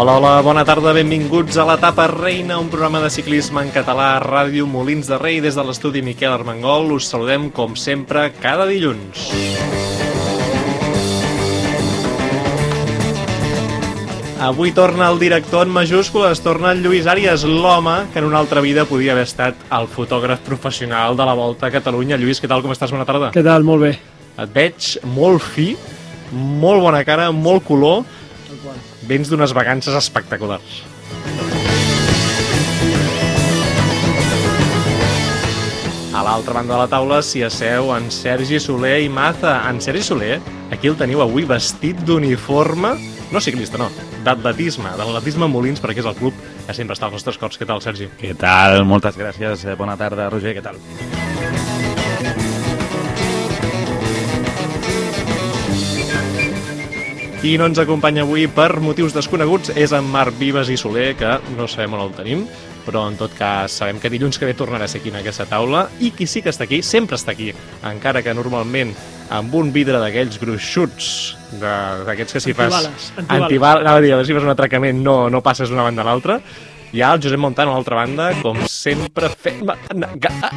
Hola, hola, bona tarda, benvinguts a l'etapa reina, un programa de ciclisme en català a Ràdio Molins de Rei. Des de l'estudi Miquel Armengol us saludem, com sempre, cada dilluns. Avui torna el director en majúscules, torna el Lluís Àries, l'home que en una altra vida podia haver estat el fotògraf professional de la Volta a Catalunya. Lluís, què tal, com estàs? Bona tarda. Què tal? Molt bé. Et veig molt fi, molt bona cara, molt color, vens d'unes vacances espectaculars. A l'altra banda de la taula s'hi asseu en Sergi Soler i Maza. En Sergi Soler, aquí el teniu avui vestit d'uniforme, no ciclista, no, d'atletisme, de l'atletisme Molins, perquè és el club que sempre està als nostres cors. Què tal, Sergi? Què tal? Moltes gràcies. Eh, Bona tarda, Roger. Què tal? Qui no ens acompanya avui per motius desconeguts és en Marc Vives i Soler, que no sabem on el tenim, però en tot cas sabem que dilluns que ve tornarà a ser aquí en aquesta taula, i qui sí que està aquí, sempre està aquí, encara que normalment amb un vidre d'aquells gruixuts, d'aquests que si fas... Antibales, antibales. Antibales. Anava a dir, si fas un atracament no, no passes d'una banda a l'altra. Hi ha el Josep Montano a l'altra banda, com sempre fent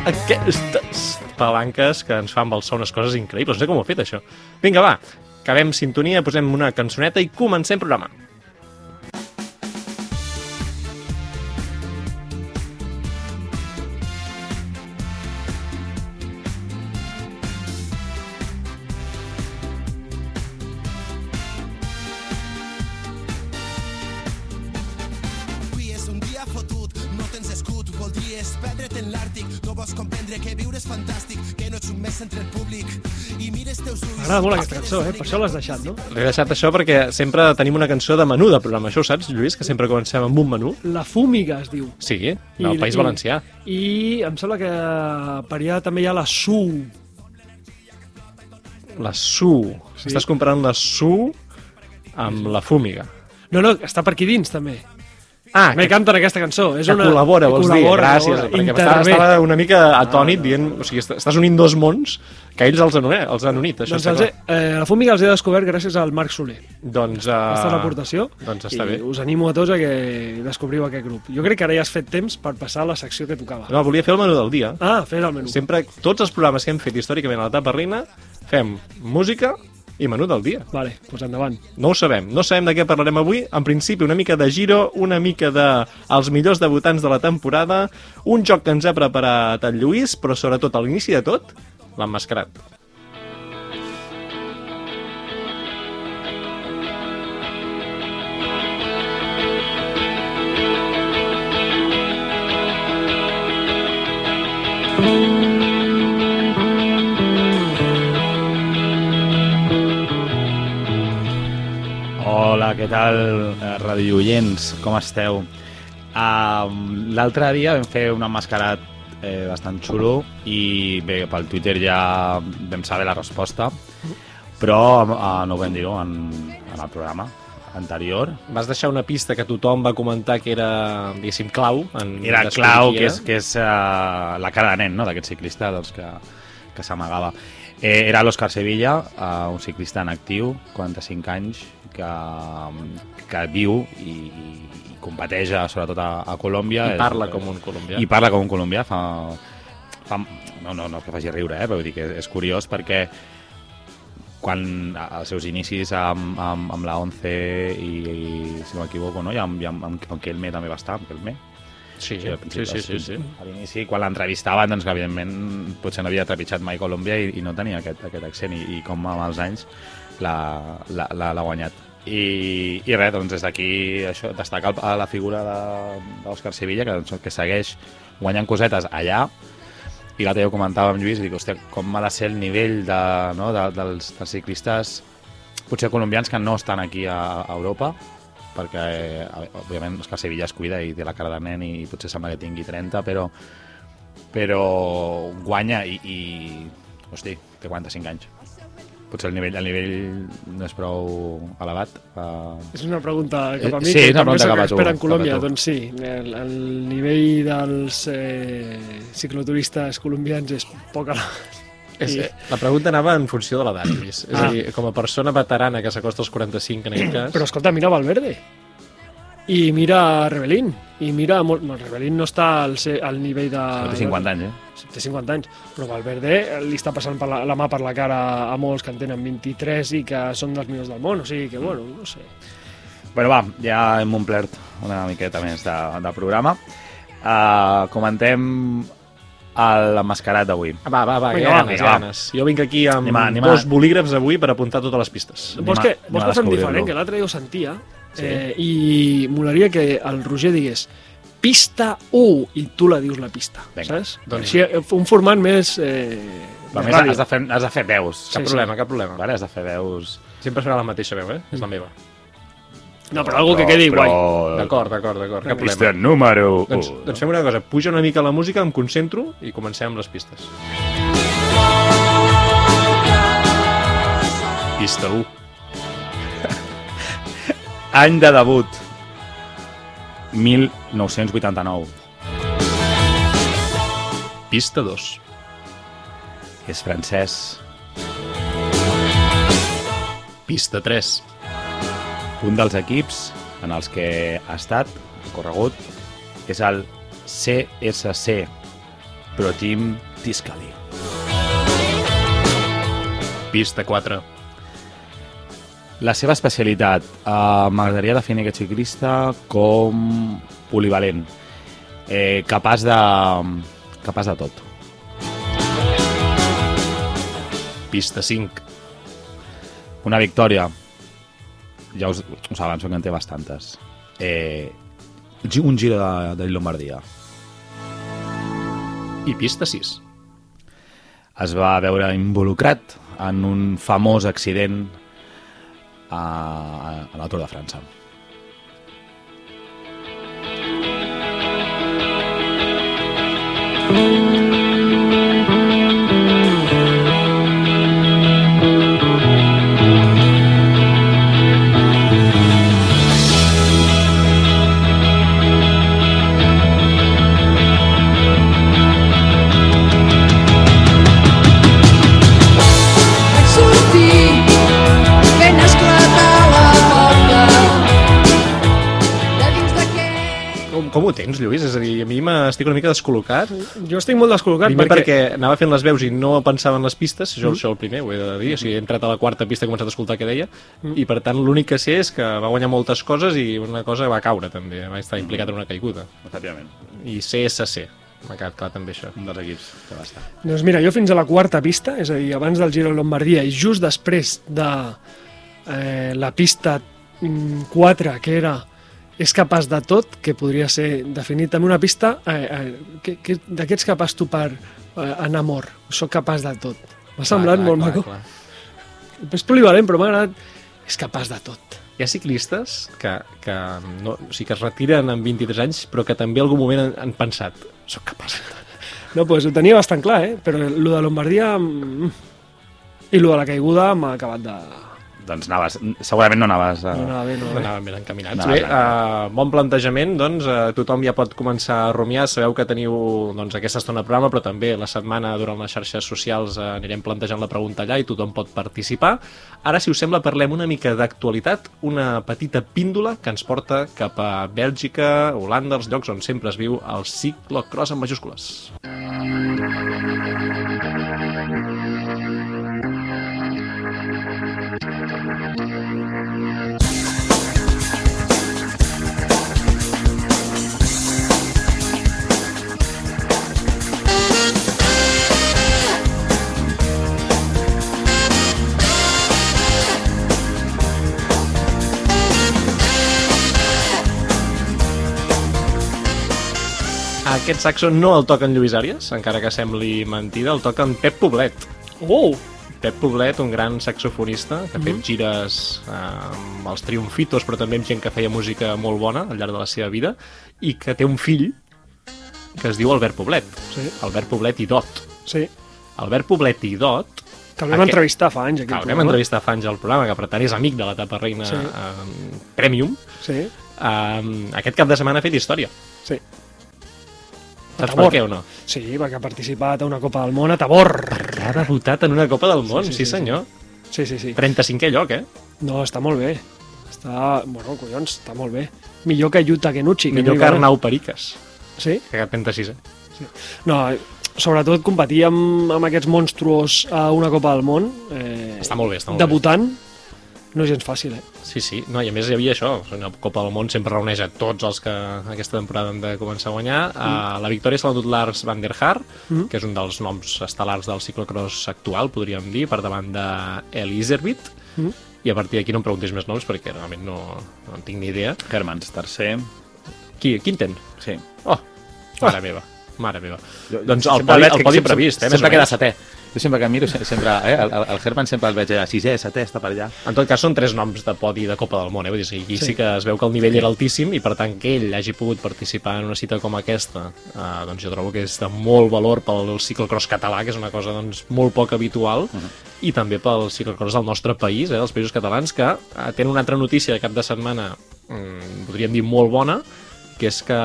aquestes palanques que ens fan balsar unes coses increïbles. No sé com ho ha fet, això. Vinga, va, acabem sintonia, posem una cançoneta i comencem programa. M'agrada molt aquesta cançó, eh? Per això l'has deixat, no? L'he deixat això perquè sempre tenim una cançó de menú de programa. Això ho saps, Lluís, que sempre comencem amb un menú? La Fúmiga es diu. Sí, del País Valencià. I em sembla que per allà també hi ha la Su. La Su. Sí. Estàs comparant la Su amb la Fúmiga. No, no, està per aquí dins, també. Ah, Me canten aquesta cançó. És que una... col·labora, vols dir? col·labora, Gràcies, col·labora. perquè estava, estava una mica atònit dient... O sigui, est- estàs unint dos mons que ells els han, unit, els han unit, això Doncs està els he, clar. eh, la Fúmiga els he descobert gràcies al Marc Soler. Doncs, uh, Aquesta és l'aportació. Doncs està I bé. us animo a tots a que descobriu aquest grup. Jo crec que ara ja has fet temps per passar a la secció que tocava. No, volia fer el menú del dia. Ah, fes el menú. Sempre, tots els programes que hem fet històricament a la Tapa Reina, fem música i menú del dia. Vale, doncs endavant. No ho sabem. No sabem de què parlarem avui. En principi, una mica de giro, una mica de els millors debutants de la temporada, un joc que ens ha preparat el Lluís, però sobretot a l'inici de tot, l'emmascarat. Tal, eh, radioients? Com esteu? Uh, L'altre dia vam fer un emmascarat eh, bastant xulo i bé, pel Twitter ja vam saber la resposta, però uh, no ho vam dir en, en el programa anterior. Vas deixar una pista que tothom va comentar que era, diguéssim, clau. En Era clau, que és, que és uh, la cara de nen no? d'aquest ciclista doncs, que, que s'amagava. Eh, era l'Òscar Sevilla, uh, un ciclista en actiu, 45 anys, que, que viu i, i competeix a- sobretot a, a Colòmbia. I parla com un colombià. I parla com un colombià. Fa, fa, no, no, no és que faci riure, eh, però vull dir que és curiós perquè quan als seus inicis amb, amb, amb la 11 i, i si no m'equivoco, no? I amb, i amb, amb, amb Kelme també va estar, amb Kelme. Sí, Sí, sí, sí, sí, sí. A l'inici, quan l'entrevistaven, doncs evidentment potser no havia trepitjat mai Colòmbia i, i no tenia aquest, aquest accent i, i com amb els anys l'ha guanyat. I, I res, doncs des d'aquí això, destacar el- a la figura de- d'Òscar Sevilla, que, doncs, que segueix guanyant cosetes allà, i l'altre dia ho comentava amb Lluís, i dic, hòstia, com ha de ser el nivell de, no, de, dels, dels ciclistes potser colombians que no estan aquí a, a Europa, perquè eh, òbviament Òscar Sevilla es cuida i té la cara de nen i potser sembla que tingui 30, però però guanya i, i hosti, té 45 anys. Potser el nivell, el nivell no és prou elevat. Uh, És una pregunta cap a Eh, mi, sí, que és també pregunta soc cap a tu, expert en Colòmbia. Doncs sí, el, el nivell dels eh, cicloturistes colombians és poc elevat. És, I- eh, la pregunta anava en funció de l'edat, Lluís. És Ah. a dir, com a persona veterana que s'acosta als 45 en aquest cas... Però escolta, mira Valverde. i mira Rebelín, i mira... Molt... No, Rebelín no està al, al nivell de... Té 50 anys, eh? Té 50 anys, però Valverde li està passant per la, la mà per la cara a molts que en tenen 23 i que són dels millors del món, o sigui que, bueno, no sé. Bueno, va, ja hem omplert una miqueta més de, de programa. Uh, comentem l'emmascarat d'avui. Va, va, va, va, ganes, va. ganes. Jo vinc aquí amb Anem a- anem a- dos bolígrafs avui per apuntar totes les pistes. Vols a- que, vols a que fem diferent? Que l'altre dia ho sentia Sí. eh, i molaria que el Roger digués pista 1 i tu la dius la pista, Vinga, saps? doncs- Així, eh, un format més... Eh, A més ràdio. has de, fer, has de fer veus. Cap Sí, problema, cap problema. Vale, has de fer veus... Sempre serà la mateixa veu, eh? És la meva. No, però algo que quedi guai. D'acord, d'acord, d'acord, cap Pista problema. número 1. Doncs, doncs fem una cosa, puja una mica la música, em concentro i comencem amb les pistes. Pista 1. Any de debut. 1989. Pista 2. És francès. Pista 3. Un dels equips en els que ha estat, ha corregut, és el CSC, Pro Team Tiscali. Pista 4. La seva especialitat, eh, m'agradaria definir aquest ciclista com polivalent, eh, capaç de, capaç de tot. Pista 5. Una victòria, ja us, us avanço que en té bastantes. Eh, un giro de, de Lombardia. I pista 6. Es va veure involucrat en un famós accident a, a la Tour de França. Vaig Com, ho tens, Lluís? És a dir, a mi m'estic una mica descol·locat. Jo estic molt descol·locat Primer perquè... perquè... anava fent les veus i no pensava en les pistes, això, mm. això el primer, ho he de dir, o sigui, he entrat a la quarta pista i he començat a escoltar què deia, mm. i per tant l'únic que sé és que va guanyar moltes coses i una cosa va caure també, va estar implicat en una caiguda. Efectivament, I CSC, m'ha quedat clar també això. un dels equips que va estar. Doncs mira, jo fins a la quarta pista, és a dir, abans del Giro de Lombardia i just després de eh, la pista 4, que era és capaç de tot, que podria ser definit amb una pista, eh, eh, que, que, de què ets capaç tu per eh, en amor? Soc capaç de tot. M'ha semblat Clar, molt clar, maco. clar. És polivalent, però m'ha agradat. És capaç de tot. Hi ha ciclistes que, que, no, o sigui, que es retiren amb 23 anys, però que també en algun moment han, han pensat soc capaç. No, doncs ho tenia bastant clar, eh? Però el de Lombardia mm, i el de la caiguda m'ha acabat de... Doncs anaves, segurament no anaves a... No anava bé, no No anava bé. anàvem ben encaminats. Anava Bé, uh, bon plantejament, doncs uh, tothom ja pot començar a rumiar. Sabeu que teniu doncs, aquesta estona de programa, però també la setmana durant les xarxes socials uh, anirem plantejant la pregunta allà i tothom pot participar. Ara, si us sembla, parlem una mica d'actualitat, una petita píndola que ens porta cap a Bèlgica, Holanda, els llocs on sempre es viu el ciclocross en majúscules. Aquest saxo no el toca en Lluís Àries, encara que sembli mentida, el toca en Pep Poblet. Oh! Pep Poblet, un gran saxofonista, que ha fet gires eh, amb els triomfitos, però també amb gent que feia música molt bona al llarg de la seva vida, i que té un fill que es diu Albert Poblet. Sí. Albert Poblet i Dot. Sí, Albert Poblet i Dot, que el vam Aquest- entrevistar fa anys, que aquest el vam entrevistar fa anys al programa, que per tant és amic de l'etapa reina Sí. eh, Premium, Sí, eh, aquest cap de setmana ha fet història. sí. Saps per Tabor. què o no? Sí, perquè ha participat a una Copa del Món a Tabor. Ha debutat en una Copa del Món, sí, Sí, sí, sí, sí, senyor. Sí, sí, sí. 35è lloc, eh? No, està molt bé. Està, bueno, collons, està molt bé. Millor que Yuta Kenuchi. que Millor no que anar. Arnau Periques, Sí? que aquest 36è. No, sobretot competir amb, amb aquests monstruos a una Copa del Món, eh, Està molt bé, està molt bé. debutant, no és gens fàcil, eh? Sí, sí. No, I a més hi havia això. La Copa del Món sempre reuneix a tots els que aquesta temporada han de començar a guanyar. Mm. Uh, la victòria se l'ha dut Lars van der Haar, Mm. que és un dels noms estel·lars del ciclocross actual, podríem dir, per davant d'Eliserbit. Mm. I a partir d'aquí no em preguntis més noms perquè realment no, no en tinc ni idea. Hermans, tercer. Qui? Quinten? Sí. Oh, mare meva. Mare meva. Jo- doncs el podi, el podi previst, eh? Sempre queda setè. Jo sempre que miro, se- sempre, eh, el, el Herman sempre el veig a sisè, setè, està per allà. En tot cas, són tres noms de podi de Copa del Món, eh? Vull dir, aquí sí. Sí. sí que es veu que el nivell era altíssim i, per tant, que ell hagi pogut participar en una cita com aquesta, eh, doncs jo trobo que és de molt valor pel ciclocross català, que és una cosa doncs, molt poc habitual, uh -huh. i també pel ciclocross del nostre país, eh, dels països catalans, que eh, tenen una altra notícia de cap de setmana, mm, podríem dir molt bona, que és que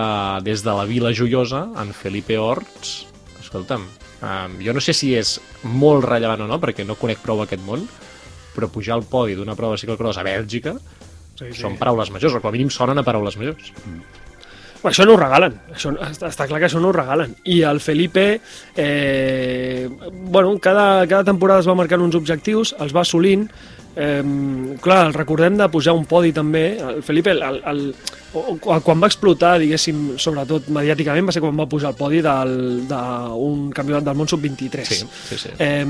des de la Vila Joiosa, en Felipe Horts, escolta'm, um, jo no sé si és molt rellevant o no, perquè no conec prou aquest món, però pujar al podi d'una prova de ciclocross a Bèlgica Sí, sí. són paraules majors, o com a mínim sonen a paraules majors. Bueno, això no ho regalen, això, està, està clar que això no ho regalen. I el Felipe, eh, bueno, cada, cada temporada es va marcant uns objectius, els va assolint, eh, clar, el recordem de pujar un podi també, el Felipe, el, el, el, o- quan va explotar, diguéssim, sobretot mediàticament, va ser quan va pujar al podi del- d'un campionat del món sub-23. Sí, sí, sí. Eh,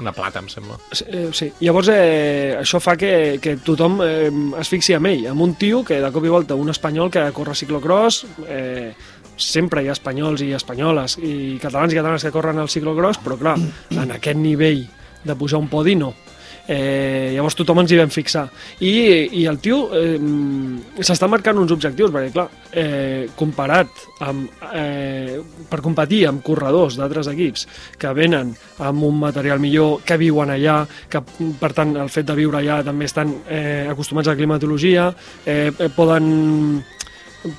Una plata, em sembla. Sí, eh, sí. Llavors, eh, això fa que, que tothom eh, es fixi en ell, amb un tio que de cop i volta, un espanyol que corre ciclocross, eh, sempre hi ha espanyols i espanyoles i catalans i catalanes que corren al ciclocross, però clar, en aquest nivell de pujar un podi no. Eh, llavors tothom ens hi vam fixar. I, i el tio eh, s'està marcant uns objectius perquè clar, eh, comparat amb, eh, per competir amb corredors d'altres equips que venen amb un material millor, que viuen allà que per tant el fet de viure allà també estan eh, acostumats a la climatologia eh, eh, poden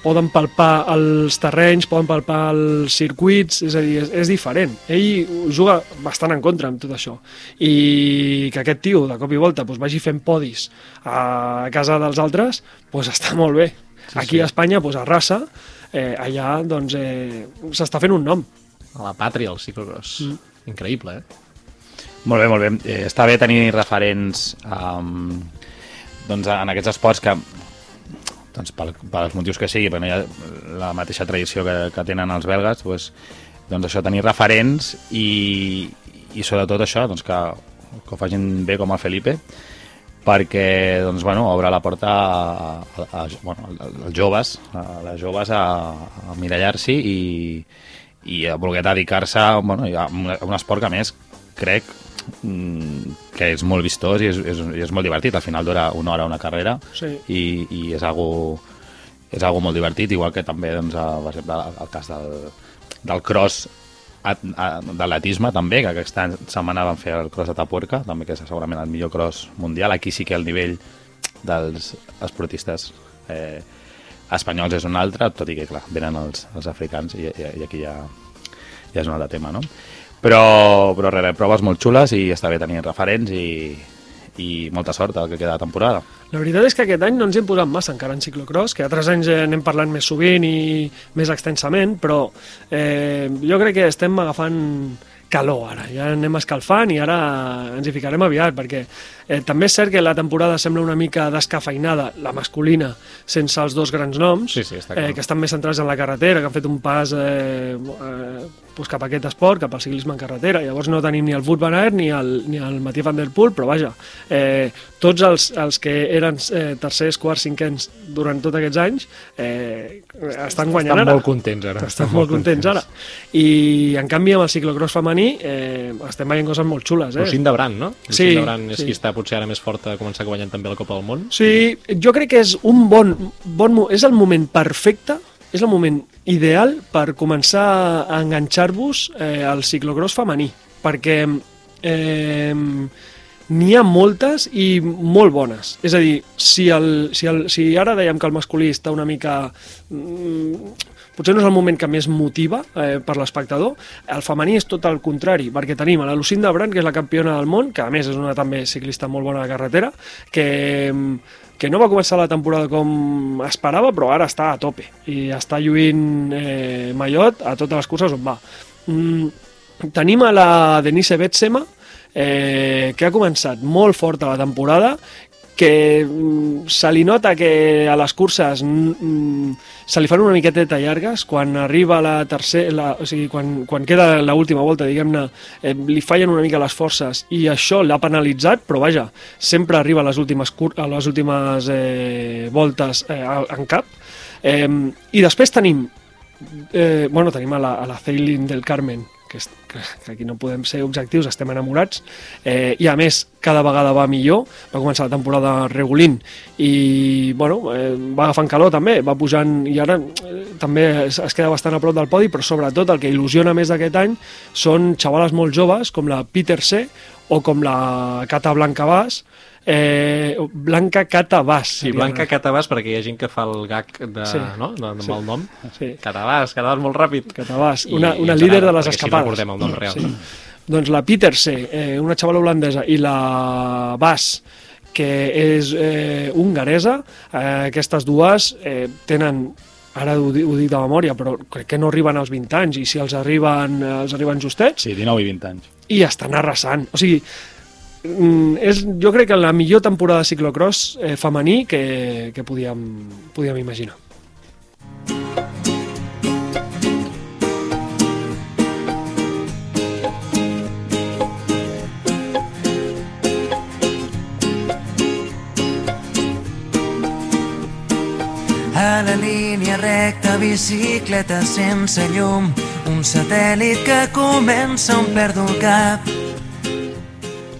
poden palpar els terrenys, poden palpar els circuits, és a dir, és, és diferent. Ell juga bastant en contra amb tot això. I que aquest tio, de cop i volta, doncs, vagi fent podis a casa dels altres, doncs està molt bé. Sí, Aquí sí. a Espanya, doncs, a raça, eh, allà doncs, eh, s'està fent un nom. A la pàtria, el ciclocross. Mm. Increïble, eh? Molt bé, molt bé. Eh, està bé tenir referents um, doncs, en aquests esports que doncs, pel, pels motius que sigui, però no hi ha la mateixa tradició que, que tenen els belgues, doncs, doncs això, tenir referents i, i sobretot això, doncs que, que ho facin bé com el Felipe, perquè doncs, bueno, obre la porta a, a, a, bueno, als joves, a les joves a, a mirallar-s'hi i, i a voler dedicar-se bueno, a, un, a esport que a més crec que és molt vistós i és, és, és molt divertit. Al final dura una hora una carrera Sí. i, i és algo, és algo molt divertit, igual que també, doncs, a, per exemple, el cas del, del cross d'atletisme també, que aquesta setmana van fer el cross de Tapuerca, també que és segurament el millor cross mundial. Aquí sí que el nivell dels esportistes eh, espanyols és un altre, tot i que, clar, venen els, els africans i, i, i aquí ja, ja és un altre tema, no? Però, però res, proves molt xules i està bé tenir referents i, i molta sort al que queda de temporada. La veritat és que aquest any no ens hem posat massa encara en ciclocross, que altres anys eh, n'hem parlat més sovint i més extensament, però eh, jo crec que estem agafant calor ara, ja anem escalfant i ara ens hi ficarem aviat, perquè eh, també és cert que la temporada sembla una mica descafeinada, la masculina, sense els dos grans noms, Sí, sí, està clar. eh, que estan més centrats en la carretera, que han fet un pas eh, eh, doncs cap a aquest esport, cap al ciclisme en carretera. Llavors no tenim ni el Wout van Aert ni el, ni el Mathieu van der Poel, però vaja, eh, tots els, els que eren eh, tercers, quarts, cinquens durant tots aquests anys eh, estan guanyant Estan ara. molt contents ara. Estan molt contents ara. I en canvi amb el ciclocross femení eh, estem veient coses molt xules. Eh? Lucinda Brand, no? Sí, Lucinda Brand és sí. qui està potser ara més forta a començar guanyant també la Copa del Món. Sí, jo crec que és un bon, bon és el moment perfecte, és el moment ideal per començar a enganxar-vos eh, al ciclocross femení, perquè eh, n'hi ha moltes i molt bones. És a dir, si, el, si, el, si ara dèiem que el masculí està una mica... Mm, potser no és el moment que més motiva eh, per l'espectador, el femení és tot el contrari, perquè tenim a la Lucinda Brand, que és la campiona del món, que a més és una també ciclista molt bona de carretera, que mm, que no va començar la temporada com esperava, però ara està a tope i està lluint eh, Mallot a totes les curses on va. Mm, tenim a la Denise Betsema, eh, que ha començat molt forta la temporada, que mm, se li nota que a les curses mm, se li fan una miqueteta llargues, quan arriba la tercera, la, o sigui, quan, quan queda l'última volta, diguem-ne, eh, li fallen una mica les forces i això l'ha penalitzat, però vaja, sempre arriba a les últimes, cur a les últimes eh, voltes eh, en cap. Eh, I després tenim, eh, bueno, tenim a la, a la Ceylin del Carmen, que, que, que aquí no podem ser objectius, estem enamorats, eh, i a més cada vegada va millor, va començar la temporada regulint i bueno, eh, va agafant calor també, va pujant i ara eh, també es, es queda bastant a prop del podi, però sobretot el que il·lusiona més d'aquest any són xavales molt joves com la Peter C o com la Cata Blanca Bas, eh, Blanca Catabàs. Sí, Blanca Catabàs, perquè hi ha gent que fa el gag de, Sí. no? de, de Sí. mal nom. Sí. Catabàs, Catabàs molt ràpid. Catabàs, I- una, i una ens líder de les perquè així escapades. recordem el nom real. Sí. Doncs la Peter C, eh, una xavala holandesa, i la Bas, que és eh, hongaresa, eh, aquestes dues eh, tenen ara ho, ho dic de memòria, però crec que no arriben als 20 anys, i si els arriben, eh, els arriben justets, Sí, 19 i 20 anys. i estan arrasant. O sigui, és, jo crec que la millor temporada de ciclocross eh, femení que, que podíem, podíem imaginar. A la línia recta, bicicleta sense llum, un satèl·lit que comença on perdo el cap.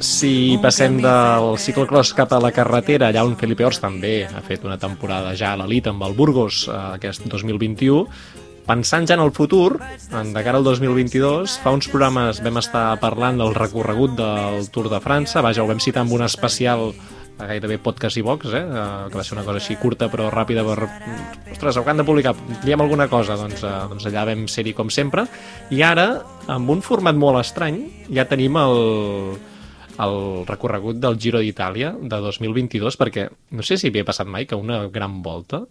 Si passem del ciclocross cap a la carretera, allà on Felipe Ors també ha fet una temporada ja a l'elit amb el Burgos eh, aquest 2021, pensant ja en el futur, en de cara al 2022, fa uns programes vam estar parlant del recorregut del Tour de França, vaja, ho vam citar amb un especial gairebé podcast i box, eh? eh, que va ser una cosa així curta però ràpida per... Ostres, ho han de publicar, diem alguna cosa, doncs, eh, doncs allà vam ser-hi com sempre, i ara, amb un format molt estrany, ja tenim el, el recorregut del Giro d'Itàlia de 2022, perquè no sé si havia passat mai que una gran volta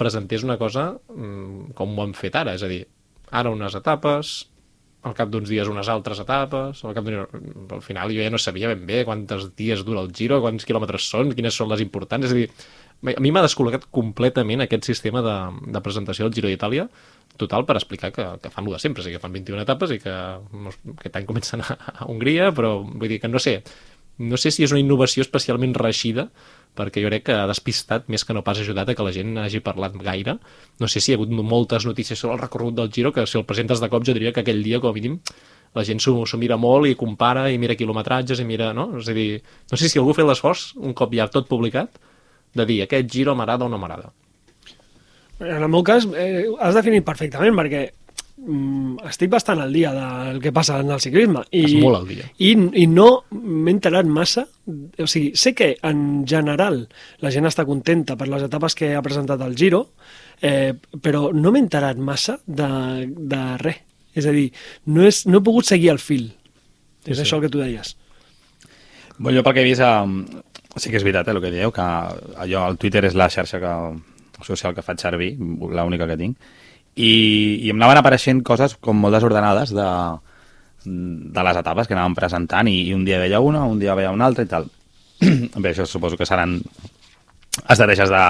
presentés una cosa mm, com ho han fet ara, és a dir, ara unes etapes, al cap d'uns dies unes altres etapes, al cap d'un... al final jo ja no sabia ben bé quantes dies dura el Giro, quants quilòmetres són, quines són les importants, és a dir, a mi m'ha descol·locat completament aquest sistema de, de presentació del Giro d'Itàlia, total per explicar que, que fan lo de sempre, o sigui, que fan 21 etapes i que aquest any comencen a, a Hongria, però vull dir que no sé, no sé si és una innovació especialment reixida, perquè jo crec que ha despistat més que no pas ajudat a que la gent hagi parlat gaire. No sé si hi ha hagut moltes notícies sobre el recorregut del Giro, que si el presentes de cop jo diria que aquell dia, com a mínim, la gent s'ho mira molt i compara i mira quilometratges i mira, no? És a dir, no sé si algú ha fet l'esforç, un cop ja tot publicat, de dir aquest Giro m'agrada o no m'agrada. En el meu cas, eh, has definit perfectament, perquè mm, estic bastant al dia del que passa en el ciclisme. I, Estàs molt al dia. I, i no m'he enterat massa. O sigui, sé que en general la gent està contenta per les etapes que ha presentat el Giro, eh, però no m'he enterat massa de, de res. És a dir, no, és, no he pogut seguir el fil. És sí. això el que tu deies. Bueno, jo pel que he vist, sí que és veritat eh, el que dieu, que allò, el Twitter és la xarxa que, social que faig servir, l'única que tinc, i, i em anaven apareixent coses com molt desordenades de, de les etapes que anaven presentant i, i un dia veia una, un dia veia una altra i tal. Bé, això suposo que seran estratègies de,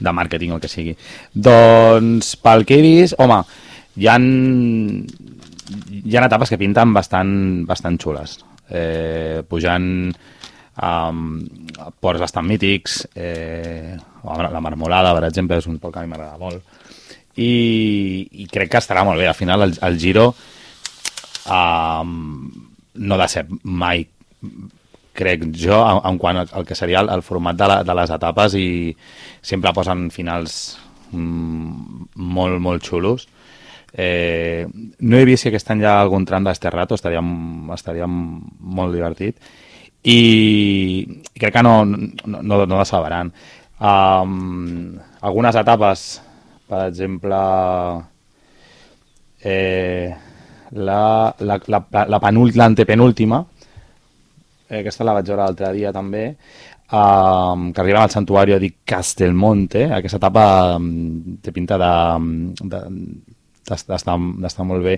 de màrqueting o el que sigui. Doncs, pel que he vist, home, hi ha, hi ha etapes que pinten bastant, bastant xules. Eh, pujant um, ports bastant mítics, eh, la Marmolada, per exemple, és un port que a mi m'agrada molt, i, i crec que estarà molt bé. Al final, el, el Giro um, no de ser mai crec jo, en, en quant al que seria el, el format de, la, de les etapes i sempre posen finals mm, molt, molt xulos. Eh, no he vist si aquest any hi ha algun tram d'Esterrato, estaria, estaria molt divertit. I crec que no, no, no, no decebran. Um, algunes etapes, per exemple, eh, la, la, la, la l'antepenúltima, eh, aquesta la vaig veure l'altre dia també, um, que arriben al santuari di Castelmonte. Aquesta etapa um, té pinta de, de, d'estar molt bé.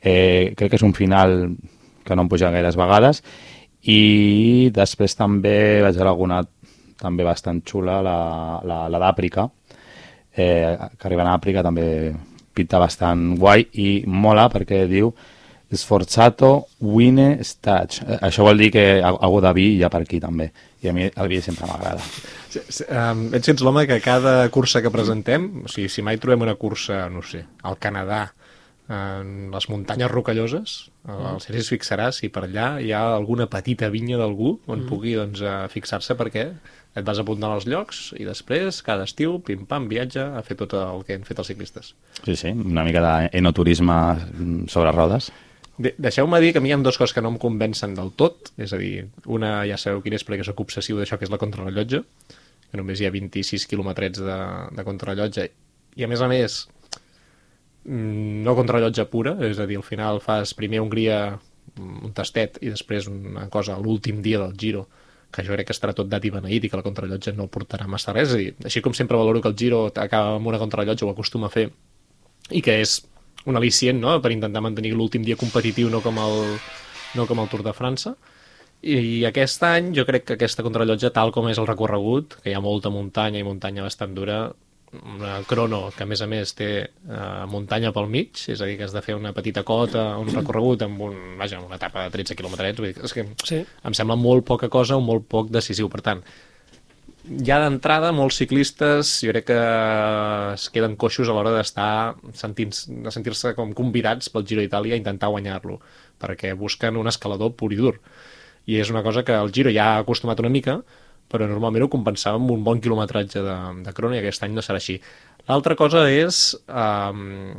Eh, crec que és un final que no em puja gaires vegades i després també vaig veure alguna també bastant xula, la, la, la d'Àfrica, eh, que arriba a Àfrica també pinta bastant guai i mola perquè diu Sforzato Wine Stage. Eh, això vol dir que algú de vi hi ha per aquí també. I a mi el vi sempre m'agrada. Sí, sí, um, ets que ets l'home que cada cursa que presentem, o sigui, si mai trobem una cursa, no sé, al Canadà, en les muntanyes rocalloses, el Sergi es fixarà si per allà hi ha alguna petita vinya d'algú on pugui doncs, eh, fixar-se perquè et vas apuntant als llocs i després, cada estiu, pim-pam, viatge a fer tot el que han fet els ciclistes. Sí, sí, una mica d'enoturisme sobre rodes. De Deixeu-me dir que a mi hi ha dues coses que no em convencen del tot, és a dir, una ja sabeu quina és perquè sóc obsessiu d'això que és la contrarrellotge, que només hi ha 26 quilometrets de, de contrarrellotge, i a més a més, mm, no contrarrellotge pura, és a dir, al final fas primer Hongria mm, un tastet i després una cosa l'últim dia del Giro, que jo crec que estarà tot dat i beneït i que la contrarrellotge no portarà massa res, és a dir, així com sempre valoro que el Giro acaba amb una contrarrellotge, ho acostuma a fer, i que és un al·licient no? per intentar mantenir l'últim dia competitiu no com, el, no com el Tour de França i aquest any jo crec que aquesta contrarrellotge tal com és el recorregut, que hi ha molta muntanya i muntanya bastant dura una crono que a més a més té eh, muntanya pel mig, és a dir, que has de fer una petita cota, un recorregut amb un, vaja, una etapa de 13 quilòmetres, vull dir, és que Sí. em sembla molt poca cosa o molt poc decisiu. Per tant, ja d'entrada, molts ciclistes jo crec que es queden coixos a l'hora d'estar de sentir-se com convidats pel Giro d'Itàlia a intentar guanyar-lo, perquè busquen un escalador pur i dur. I és una cosa que el Giro ja ha acostumat una mica, però normalment ho compensava amb un bon quilometratge de, de crono i aquest any no serà així. L'altra cosa és um,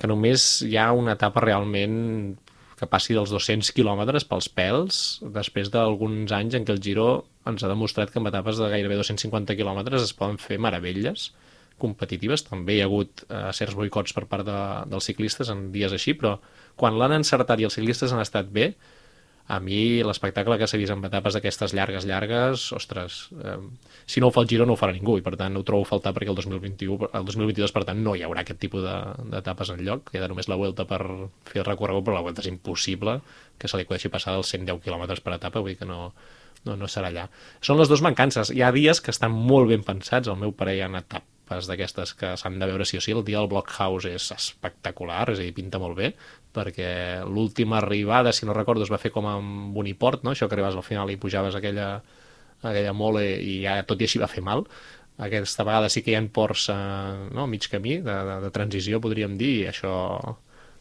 que només hi ha una etapa realment que passi dels 200 quilòmetres pels pèls, després d'alguns anys en què el Giro ens ha demostrat que en etapes de gairebé 250 quilòmetres es poden fer meravelles competitives. També hi ha hagut eh, certs boicots per part de, dels ciclistes en dies així, però quan l'han encertat i els ciclistes han estat bé, a mi l'espectacle que s'ha vist en etapes d'aquestes llargues, llargues, ostres, eh, si no ho fa el Giro no ho farà ningú i per tant ho trobo faltar perquè el 2021, el 2022 per tant no hi haurà aquest tipus de- d'etapes en lloc, queda només la Vuelta per fer el recorregut, però la Vuelta és impossible que se li acudeixi passar dels 110 km per etapa, vull dir que no, no, no serà allà. Són les dues mancances. Hi ha dies que estan molt ben pensats, al meu parer hi ha etapes d'aquestes que s'han de veure sí o sí. El dia del Blockhouse és espectacular, és a dir, pinta molt bé, perquè l'última arribada, si no recordo, es va fer com amb Boniport, no? això que arribaves al final i pujaves aquella, aquella mole i ja tot i així va fer mal. Aquesta vegada sí que hi ha ports eh, no? a mig camí de, de, de transició, podríem dir, i això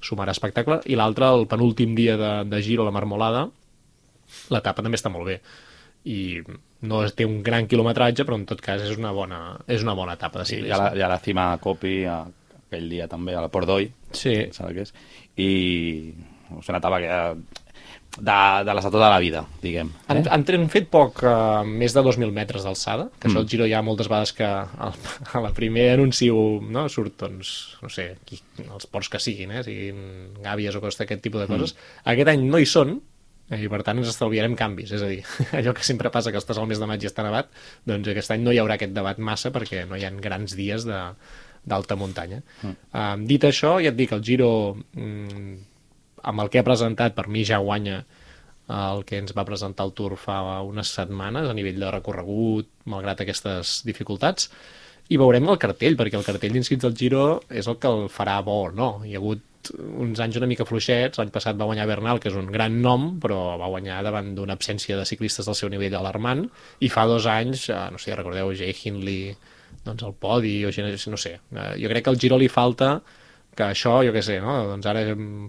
sumarà espectacle. I l'altre, el penúltim dia de, de giro a la Marmolada, l'etapa també està molt bé i no té un gran quilometratge però en tot cas és una bona, és una bona etapa de ciclisme ha la, hi ha la cima a Copi a, aquell dia també, a la Port d'Oi, Sí. què és? I una etapa que de, de les de tota la vida, diguem. Han, Eh? han, han fet poc, uh, més de 2.000 metres d'alçada, que això el Giro ha moltes vegades que al, a la primer anuncio no, surt, doncs, no sé, qui, els ports que siguin, eh, siguin gàbies o coses d'aquest tipus de coses. Aquest any no hi són, i per tant ens estalviarem canvis, és a dir, allò que sempre passa que estàs al mes de maig i està nevat, doncs aquest any no hi haurà aquest debat massa perquè no hi ha grans dies de d'alta muntanya. Mm. Um, dit això, ja et dic, el Giro mm, amb el que ha presentat, per mi ja guanya el que ens va presentar el Tour fa unes setmanes a nivell de recorregut, malgrat aquestes dificultats, i veurem el cartell, perquè el cartell d'inscrits al Giro és el que el farà bo o no. Hi ha hagut uns anys una mica fluixets, l'any passat va guanyar Bernal, que és un gran nom, però va guanyar davant d'una absència de ciclistes del seu nivell alarmant, i fa dos anys, eh, no sé, recordeu, Jay Hindley, doncs el podi, o gent, no sé, eh, jo crec que al Giro li falta que això, jo què sé, no? doncs ara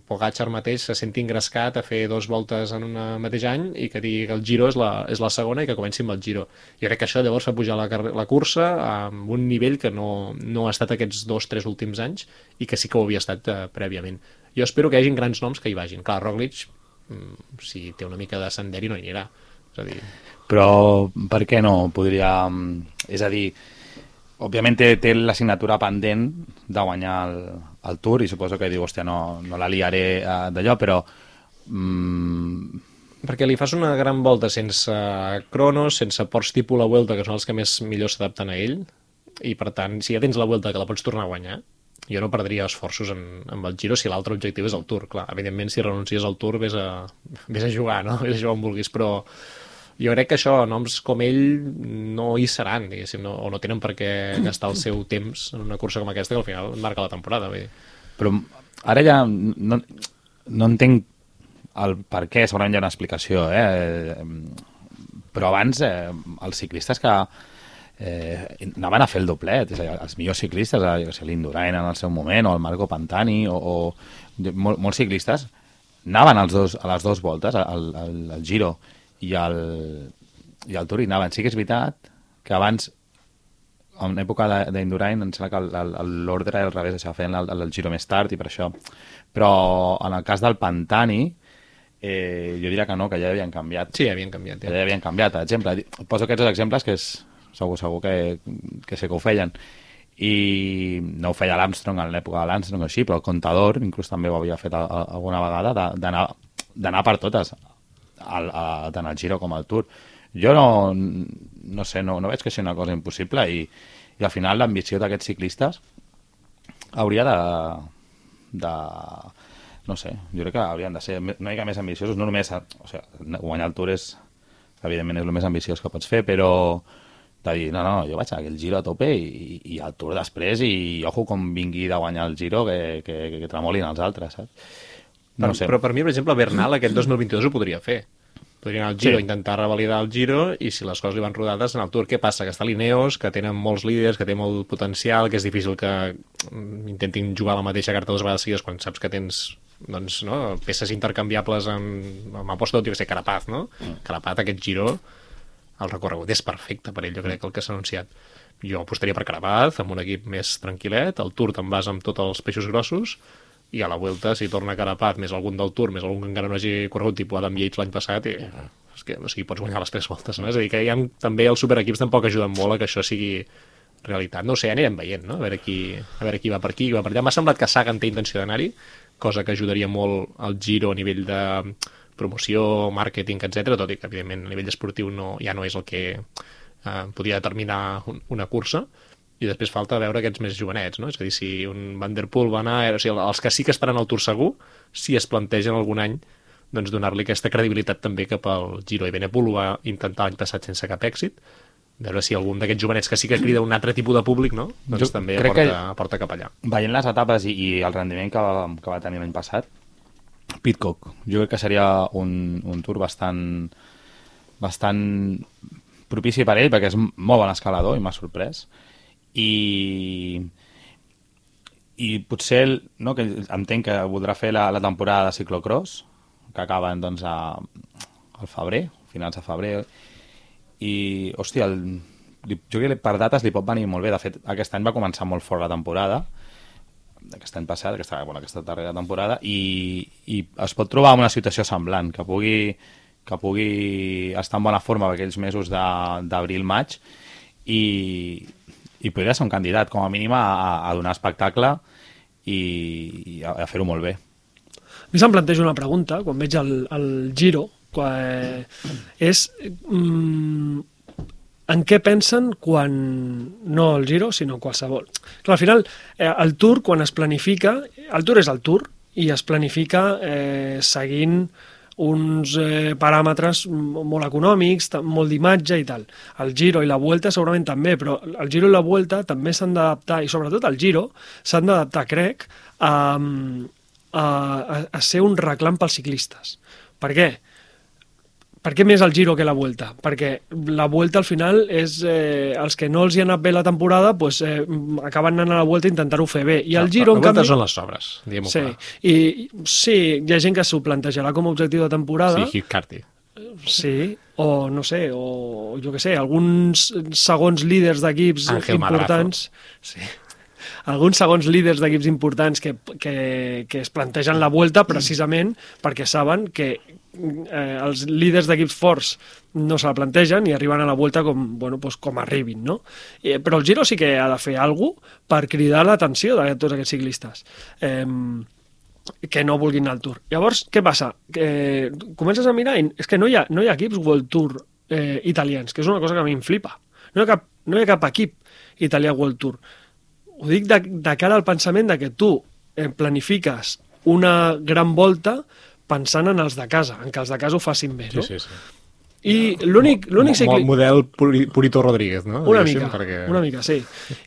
Pogacar mateix se senti engrescat a fer dos voltes en un mateix any i que digui que el Giro és la, és la segona i que comenci amb el Giro. Jo crec que això llavors fa pujar la, la cursa amb un nivell que no, no ha estat aquests dos, tres últims anys i que sí que ho havia estat eh, prèviament. Jo espero que hi hagin grans noms que hi vagin. Clar, Roglic, mm, si té una mica de senderi, no hi anirà. És a dir, Però per què no podria... mm, És a dir, òbviament té, té l'assignatura pendent de guanyar el, el Tour i suposo que diu, hòstia, no, no la liaré eh, d'allò, però mm, perquè li fas una gran volta sense cronos, sense ports tipus la Vuelta, que són els que més millor s'adapten a ell, i per tant, si ja tens la Vuelta que la pots tornar a guanyar, jo no perdria esforços en, amb el Giro si l'altre objectiu és el Tour. Clar, evidentment, si renuncies al Tour, vés a, vés a jugar, no? Vés a jugar on vulguis, però jo crec que això, noms com ell no hi seran, diguéssim, no, o no tenen per què gastar el seu temps en una cursa com aquesta que al final marca la temporada. Dir. Però ara ja no, no entenc el per què, segurament hi ha una explicació, eh? però abans eh, els ciclistes que eh, anaven a fer el doblet, és a dir, els millors ciclistes, eh, l'Indurain en el seu moment, o el Marco Pantani, o, o mol, molts ciclistes, anaven als dos, a les dues voltes, al, al, al Giro i al, i al Tour, i anaven. Sí que és veritat que abans en època d'Indurain em sembla que el- el- l'ordre era al revés, això feien el, el giro més tard i per això. Però en el cas del Pantani, eh, jo diria que no, que ja havien canviat. Sí, havien canviat. Ja. ja havien canviat, per exemple. Poso aquests dos exemples que és segur, segur que, que sé que ho feien. I no ho feia l'Armstrong en l'època de l'Armstrong o així, però el Contador inclús també ho havia fet a, a, alguna vegada, d'anar per totes, al, a, tant al Giro com al Tour. Jo no, no sé, no, no veig que sigui una cosa impossible i, i al final l'ambició d'aquests ciclistes hauria de, de... No sé, jo crec que haurien de ser una mica més ambiciosos, no només... O sigui, guanyar el Tour és, evidentment, és el més ambiciós que pots fer, però de dir, no, no, jo vaig a el Giro a tope i, i el Tour després i ojo com vingui de guanyar el Giro que, que, que, que tremolin els altres, saps? Per, No ho sé. Però per mi, per exemple, Bernal aquest 2022 ho podria fer. Podria anar al Giro, Sí. intentar revalidar el Giro i si les coses li van rodades en el Tour. Què passa? Que està l'Ineos, que tenen molts líders, que té molt potencial, que és difícil que mm, intentin jugar la mateixa carta dues vegades seguides quan saps que tens doncs, no, peces intercanviables amb, amb aposta tot, jo que sé, Carapaz, no? Mm. Carapaz, aquest Giro, el recorregut és perfecte per ell, jo crec, el que s'ha anunciat. Jo apostaria per Carapaz, amb un equip més tranquil·let, el Tour te'n vas amb tots els peixos grossos, i a la Vuelta, si torna Carapaz, més algun del Tour, més algun que encara no hagi corregut, tipus Adam Yates l'any passat, i, és que, o sigui, pots guanyar les tres voltes, no? És a dir, que hi ha, també els superequips tampoc ajuden molt a que això sigui realitat. No ho sé, ja anirem veient, no? A veure qui, a veure qui va per aquí, qui va per allà. M'ha semblat que Sagan té intenció d'anar-hi, cosa que ajudaria molt al Giro a nivell de promoció, màrqueting, etc. tot i que, evidentment, a nivell esportiu no, ja no és el que eh, podria determinar un, una cursa, i després falta veure aquests més jovenets, no? És a dir, si un Van Der Poel va anar... O sigui, els que sí que estaran al Tour segur, si es plantegen algun any doncs donar-li aquesta credibilitat també cap al Giro. I Benepul ho va intentar l'any passat sense cap èxit, veure si algun d'aquests jovenets que sí que crida un altre tipus de públic, no? Doncs Jo també aporta, que- aporta cap allà. Veient les etapes i, i el rendiment que va, que va tenir l'any passat, Pitcock, jo crec que seria un, un tour bastant bastant propici per ell, perquè és molt bon escalador i m'ha sorprès. I, i potser, el- no, que entenc que voldrà fer la, la temporada de ciclocross, que acaben doncs, a, al febrer, finals de febrer, i, hòstia, el, jo crec que per dates li pot venir molt bé. De fet, aquest any va començar molt fort la temporada, d'aquest any passat, aquesta, bueno, aquesta darrera temporada, i, i es pot trobar en una situació semblant, que pugui, que pugui estar en bona forma per aquells mesos d'abril-maig i, i podria ser un candidat, com a mínim, a, a donar espectacle i, i a, a fer-ho molt bé. A mi se'm planteja una pregunta, quan veig el, el Giro, quan, és mm, en què pensen quan, no el Giro, sinó qualsevol. Clar, al final, eh, el Tour, quan es planifica, el Tour és el Tour, i es planifica eh, seguint uns eh, paràmetres molt econòmics, molt d'imatge i tal. El Giro i la Vuelta segurament també, però el Giro i la Vuelta també s'han d'adaptar, i sobretot el Giro, s'han d'adaptar, crec, a, a, a, ser un reclam pels ciclistes. Per què? Per què més el Giro que la Vuelta? Perquè la Vuelta al final és eh, els que no els hi ha anat bé la temporada pues, eh, acaben anant a la Vuelta a intentar-ho fer bé. I el Giro, la en canvi... són les sobres, diguem-ho Sí, clar. i, sí, hi ha gent que s'ho plantejarà com a objectiu de temporada, Sí, Hugh Carty. sí, o no sé, o jo que sé, alguns segons líders d'equips importants... Sí alguns segons líders d'equips importants que, que, que es plantegen la Vuelta precisament perquè saben que eh, els líders d'equips forts no se la plantegen i arriben a la Vuelta com, bueno, pues com arribin, no? Eh, però el Giro sí que ha de fer alguna per cridar l'atenció de tots aquests ciclistes. Eh, que no vulguin anar al Tour. Llavors, què passa? Que comences a mirar i és que no hi ha, no hi ha equips World Tour eh, italians, que és una cosa que a mi em flipa. No hi ha cap, no hi ha cap equip italià World Tour. Ho dic de, de cara al pensament de que tu eh, planifiques una gran volta pensant en els de casa, en que els de casa ho facin bé, no? Sí, sí, sí. I l'únic l'únic Mo- cicli... Model Puri- Purito Rodríguez, no? Una mica, una mica, sí.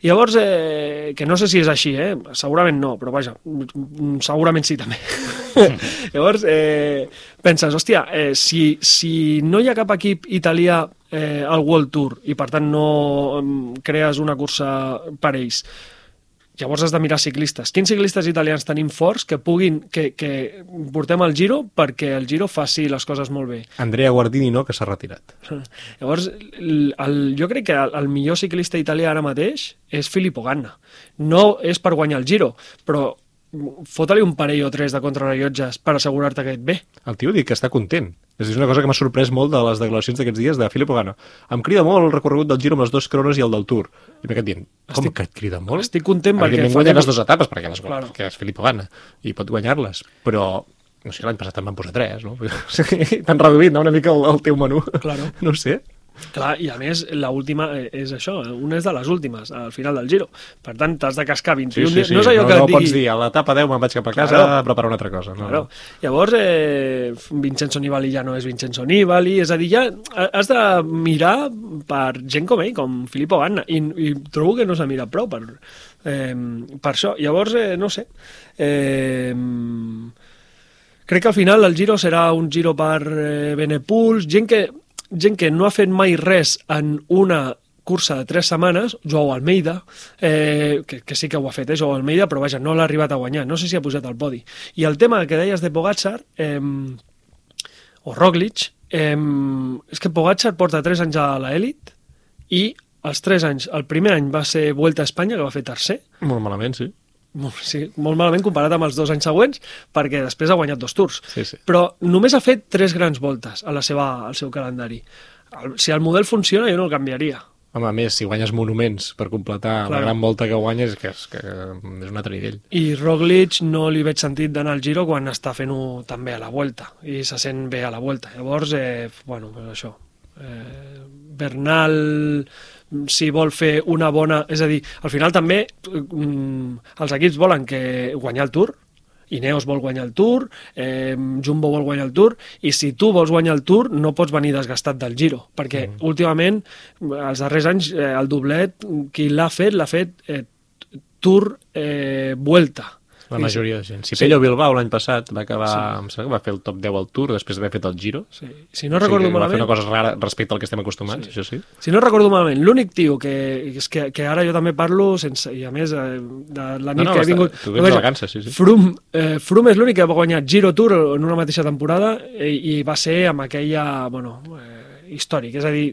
I llavors, eh, que no sé si és així, eh? segurament no, però vaja, segurament sí també. llavors, eh, penses, hòstia, eh, si, si no hi ha cap equip italià eh, al World Tour i per tant no crees una cursa per ells, llavors has de mirar ciclistes. Quins ciclistes italians tenim forts que puguin, que, que portem al Giro perquè el Giro faci les coses molt bé? Andrea Guardini no, que s'ha retirat. Llavors, el, el, jo crec que el, el millor ciclista italià ara mateix és Filippo Ganna. No és per guanyar el Giro, però fota-li un parell o tres de contrarrellotges per assegurar-te que et ve. El tio dic que està content. És una cosa que m'ha sorprès molt de les declaracions d'aquests dies de Filippo Gano. Em crida molt el recorregut del Giro amb les dues crones i el del Tour. I m'he quedat dient, com Estic- que et crida molt? estic content perquè Evidentment guanya les dues etapes, perquè, les, Claro. que és Filippo Gana, i pot guanyar-les. Però, no sé, l'any passat en van posar tres, no? T'han reduït, no?, una mica el, el teu menú. Claro. No sé. Clar, i a més, la última eh, és això, una és de les últimes, al final del Giro. Per tant, t'has de cascar 21 dies. No és allò no, que no digui... pots dir, a l'etapa 10 me'n vaig cap a casa Claro. a preparar una altra cosa. No, Claro. Llavors, eh, Vincenzo Nibali ja no és Vincenzo Nibali, és a dir, ja has de mirar per gent com ell, com Filippo Ganna, i, i trobo que no s'ha mirat prou per, eh, per això. Llavors, eh, no sé, eh, crec que al final el Giro serà un Giro per eh, Benepuls, gent que, gent que no ha fet mai res en una cursa de tres setmanes, Joao Almeida, eh, que, que sí que ho ha fet, eh, Joao Almeida, però vaja, no l'ha arribat a guanyar, no sé si ha posat al podi. I el tema que deies de Pogacar, eh, o Roglic, eh, és que Pogacar porta tres anys a l'elit i els tres anys, el primer any va ser Vuelta a Espanya, que va fer tercer, Molt malament, sí. Molt, sí, molt malament comparat amb els dos anys següents, perquè després ha guanyat dos tours. Sí, sí. Però només ha fet tres grans voltes a la seva, al seu calendari. El, si el model funciona, jo no el canviaria. Home, a més, si guanyes monuments per completar la Claro. gran volta que guanyes, que és, que és un altre nivell. I Roglic no li veig sentit d'anar al Giro quan està fent-ho també a la Vuelta i se sent bé a la Vuelta. Llavors, eh, bueno, això. Eh, Bernal, si vol fer una bona... És a dir, al final també mm, els equips volen que guanyar el Tour, Ineos vol guanyar el Tour, eh, Jumbo vol guanyar el Tour, i si tu vols guanyar el Tour no pots venir desgastat del Giro, perquè mm. últimament, els darrers anys, eh, el doblet, qui l'ha fet, l'ha fet eh, Tour eh, Vuelta. La majoria de gent. Si Sí. Pello Bilbao l'any passat va acabar, Sí. em sembla que va fer el top 10 al Tour després d'haver fet el Giro. Sí. Si no recordo o sigui, que va fer malament... una cosa rara respecte al que estem acostumats, sí. això sí. Si no recordo malament, l'únic tio que, és que, que ara jo també parlo sense, i a més eh, de la nit No, no, que he vingut... tu vens de vacances, sí, sí. Froome, eh, Froome és l'únic que va guanyar Giro Tour en una mateixa temporada i, i va ser amb aquella, bueno, eh, històric, és a dir,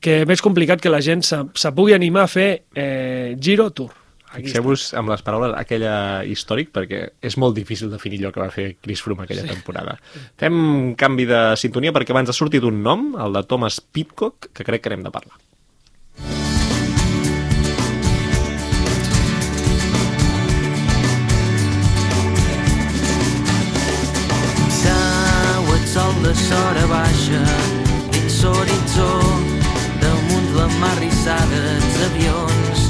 que és més complicat que la gent se, se pugui animar a fer eh, Giro Tour. Fixeu-vos amb les paraules aquella històric, perquè és molt difícil definir allò que va fer Chris Froome aquella sí. temporada. Fem un canvi de sintonia perquè abans ha sortit un nom, el de Thomas Pitcock, que crec que n'hem de parlar. Sol de sora baixa dins l'horitzó damunt la mar rissada dels avions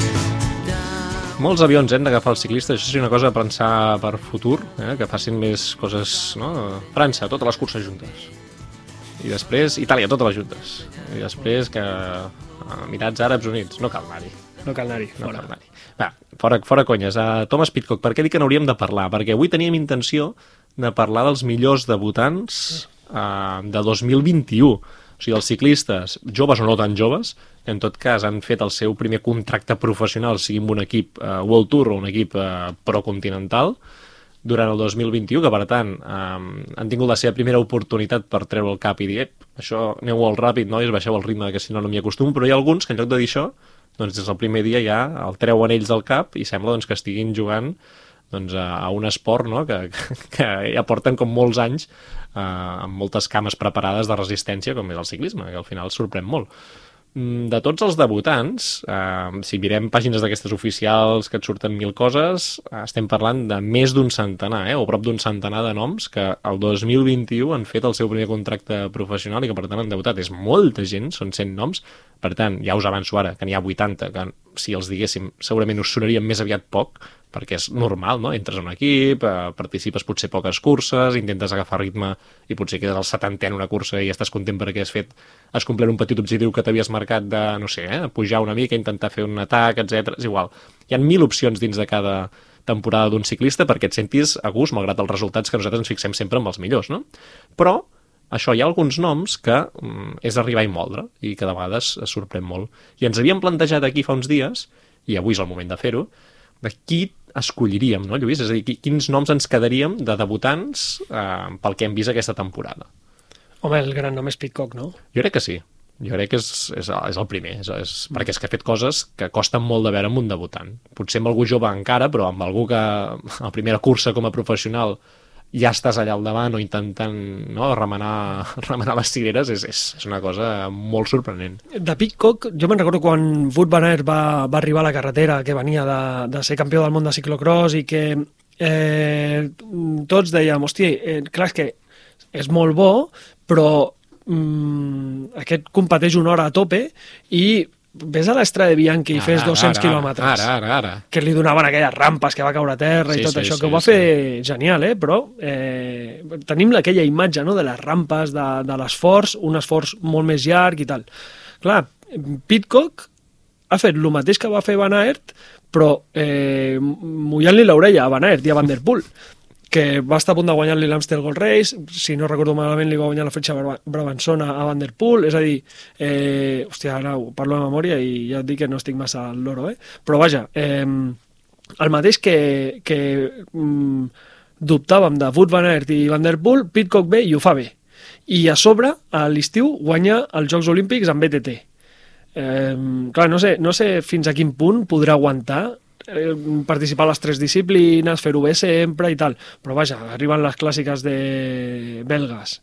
Molts avions hem d'agafar els ciclistes, això seria una cosa a pensar per futur, eh? que facin més coses, no? França, totes les curses juntes. I després Itàlia, totes les juntes. I després que Emirats Àrabs Units, no cal anar-hi. No cal anar-hi, No fora. anar-hi. Va, fora, fora conyes. Uh, Thomas Pitcock, per què dic que n'hauríem de parlar? Perquè avui teníem intenció de parlar dels millors debutants uh, de 2021. O sigui, els ciclistes, joves o no tan joves, que en tot cas han fet el seu primer contracte professional, sigui amb un equip uh, World Tour o un equip uh, procontinental, durant el 2021, que per tant um, han tingut la seva primera oportunitat per treure el cap i dir, ep, això aneu molt ràpid, nois, baixeu el ritme, que si no no m'hi acostumo, però hi ha alguns que en lloc de dir això, doncs des del primer dia ja el treuen ells del cap i sembla doncs, que estiguin jugant doncs, a, a un esport no? que, que ja porten com molts anys eh, amb moltes cames preparades de resistència com és el ciclisme, que al final sorprèn molt. Mm, De tots els debutants, eh, si mirem pàgines d'aquestes oficials que et surten mil coses, eh, estem parlant de més d'un centenar, eh, o prop d'un centenar de noms que el 2021 han fet el seu primer contracte professional i que per tant han debutat. És molta gent, són 100 noms, per tant, ja us avanço ara que n'hi ha 80, que si els diguéssim segurament us sonarien més aviat poc, perquè és normal, no? Entres a un equip, eh, participes potser poques curses, intentes agafar ritme i potser quedes al 70 en una cursa i estàs content perquè has fet, has complert un petit objectiu que t'havies marcat de, no sé, eh, pujar una mica, intentar fer un atac, etc. És igual. Hi ha mil opcions dins de cada temporada d'un ciclista perquè et sentis a gust, malgrat els resultats que nosaltres ens fixem sempre amb els millors, no? Però això hi ha alguns noms que mm, és arribar i moldre i que de vegades es sorprèn molt. I ens havíem plantejat aquí fa uns dies, i avui és el moment de fer-ho, de qui escolliríem, no, Lluís? És a dir, qui- quins noms ens quedaríem de debutants eh, pel que hem vist aquesta temporada? Home, el gran nom és Pitcock, no? Jo crec que sí. Jo crec que és, és, és el primer, és, és, perquè és que ha fet coses que costen molt de veure amb un debutant. Potser amb algú jove encara, però amb algú que a la primera cursa com a professional ja estàs allà al davant o intentant no, remenar, remenar les cireres, és, és, és una cosa molt sorprenent. De Pitcock, jo me'n recordo quan Wout van Aert va, va arribar a la carretera, que venia de, de ser campió del món de ciclocross i que eh, tots dèiem, hòstia, eh, clar, és que és molt bo, però mm, aquest competeix una hora a tope i ves a l'Estrada de Bianchi i fes 200 ara, quilòmetres. Ara, ara, ara. que li donaven aquelles rampes que va caure a terra Sí, i tot sí, això, sí, que ho va sí. fer genial, eh? però eh, tenim aquella imatge no? de les rampes, de, de l'esforç, un esforç molt més llarg i tal. Clar, Pitcock ha fet el mateix que va fer Van Aert, però eh, mullant-li l'orella a Van Aert i a Van Der Poel que va estar a punt de guanyar-li l'Amstel Gold Race, si no recordo malament li va guanyar la fletxa Bra- Brabançona a Van Der Poel, és a dir, eh, hòstia, ara ho parlo de memòria i ja et dic que no estic massa al loro, eh? però vaja, eh, el mateix que, que mm, dubtàvem de Wout van Aert i Van Der Poel, Pitcock bé i ho fa bé. I a sobre, a l'estiu, guanya els Jocs Olímpics amb BTT. Eh, clar, no sé, no sé fins a quin punt podrà aguantar participar a les tres disciplines, fer-ho bé sempre i tal. Però vaja, arriben les clàssiques de belgues,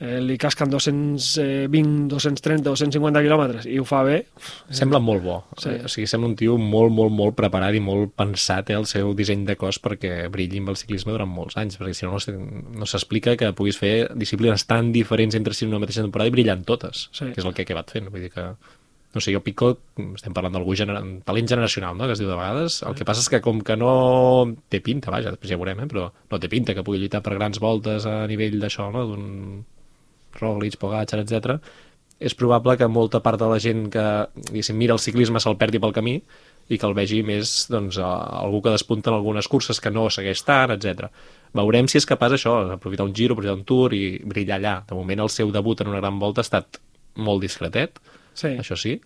eh, li casquen 220, 230, 250 quilòmetres i ho fa bé. Sembla molt bo. Sí. O sigui, sembla un tio molt, molt, molt preparat i molt pensat eh, el seu disseny de cos perquè brilli amb el ciclisme durant molts anys, perquè si no, no s'explica que puguis fer disciplines tan diferents entre si en una mateixa temporada i brillar en totes, Sí. que és el que he acabat fent. Vull dir que, no sé, jo Pico, estem parlant d'algú gener... talent generacional, no?, que es diu de vegades. El que passa és que com que no té pinta, vaja, després ja ho veurem, eh? però no té pinta que pugui lluitar per grans voltes a nivell d'això, no?, d'un Roglic, Pogacar, etc. és probable que molta part de la gent que diguéssim, mira el ciclisme se'l perdi pel camí i que el vegi més doncs, algú que despunta en algunes curses que no segueix tant, etc. Veurem si és capaç això, aprofitar un giro, aprofitar un tour i brillar allà. De moment el seu debut en una gran volta ha estat molt discretet, Sí. això sí,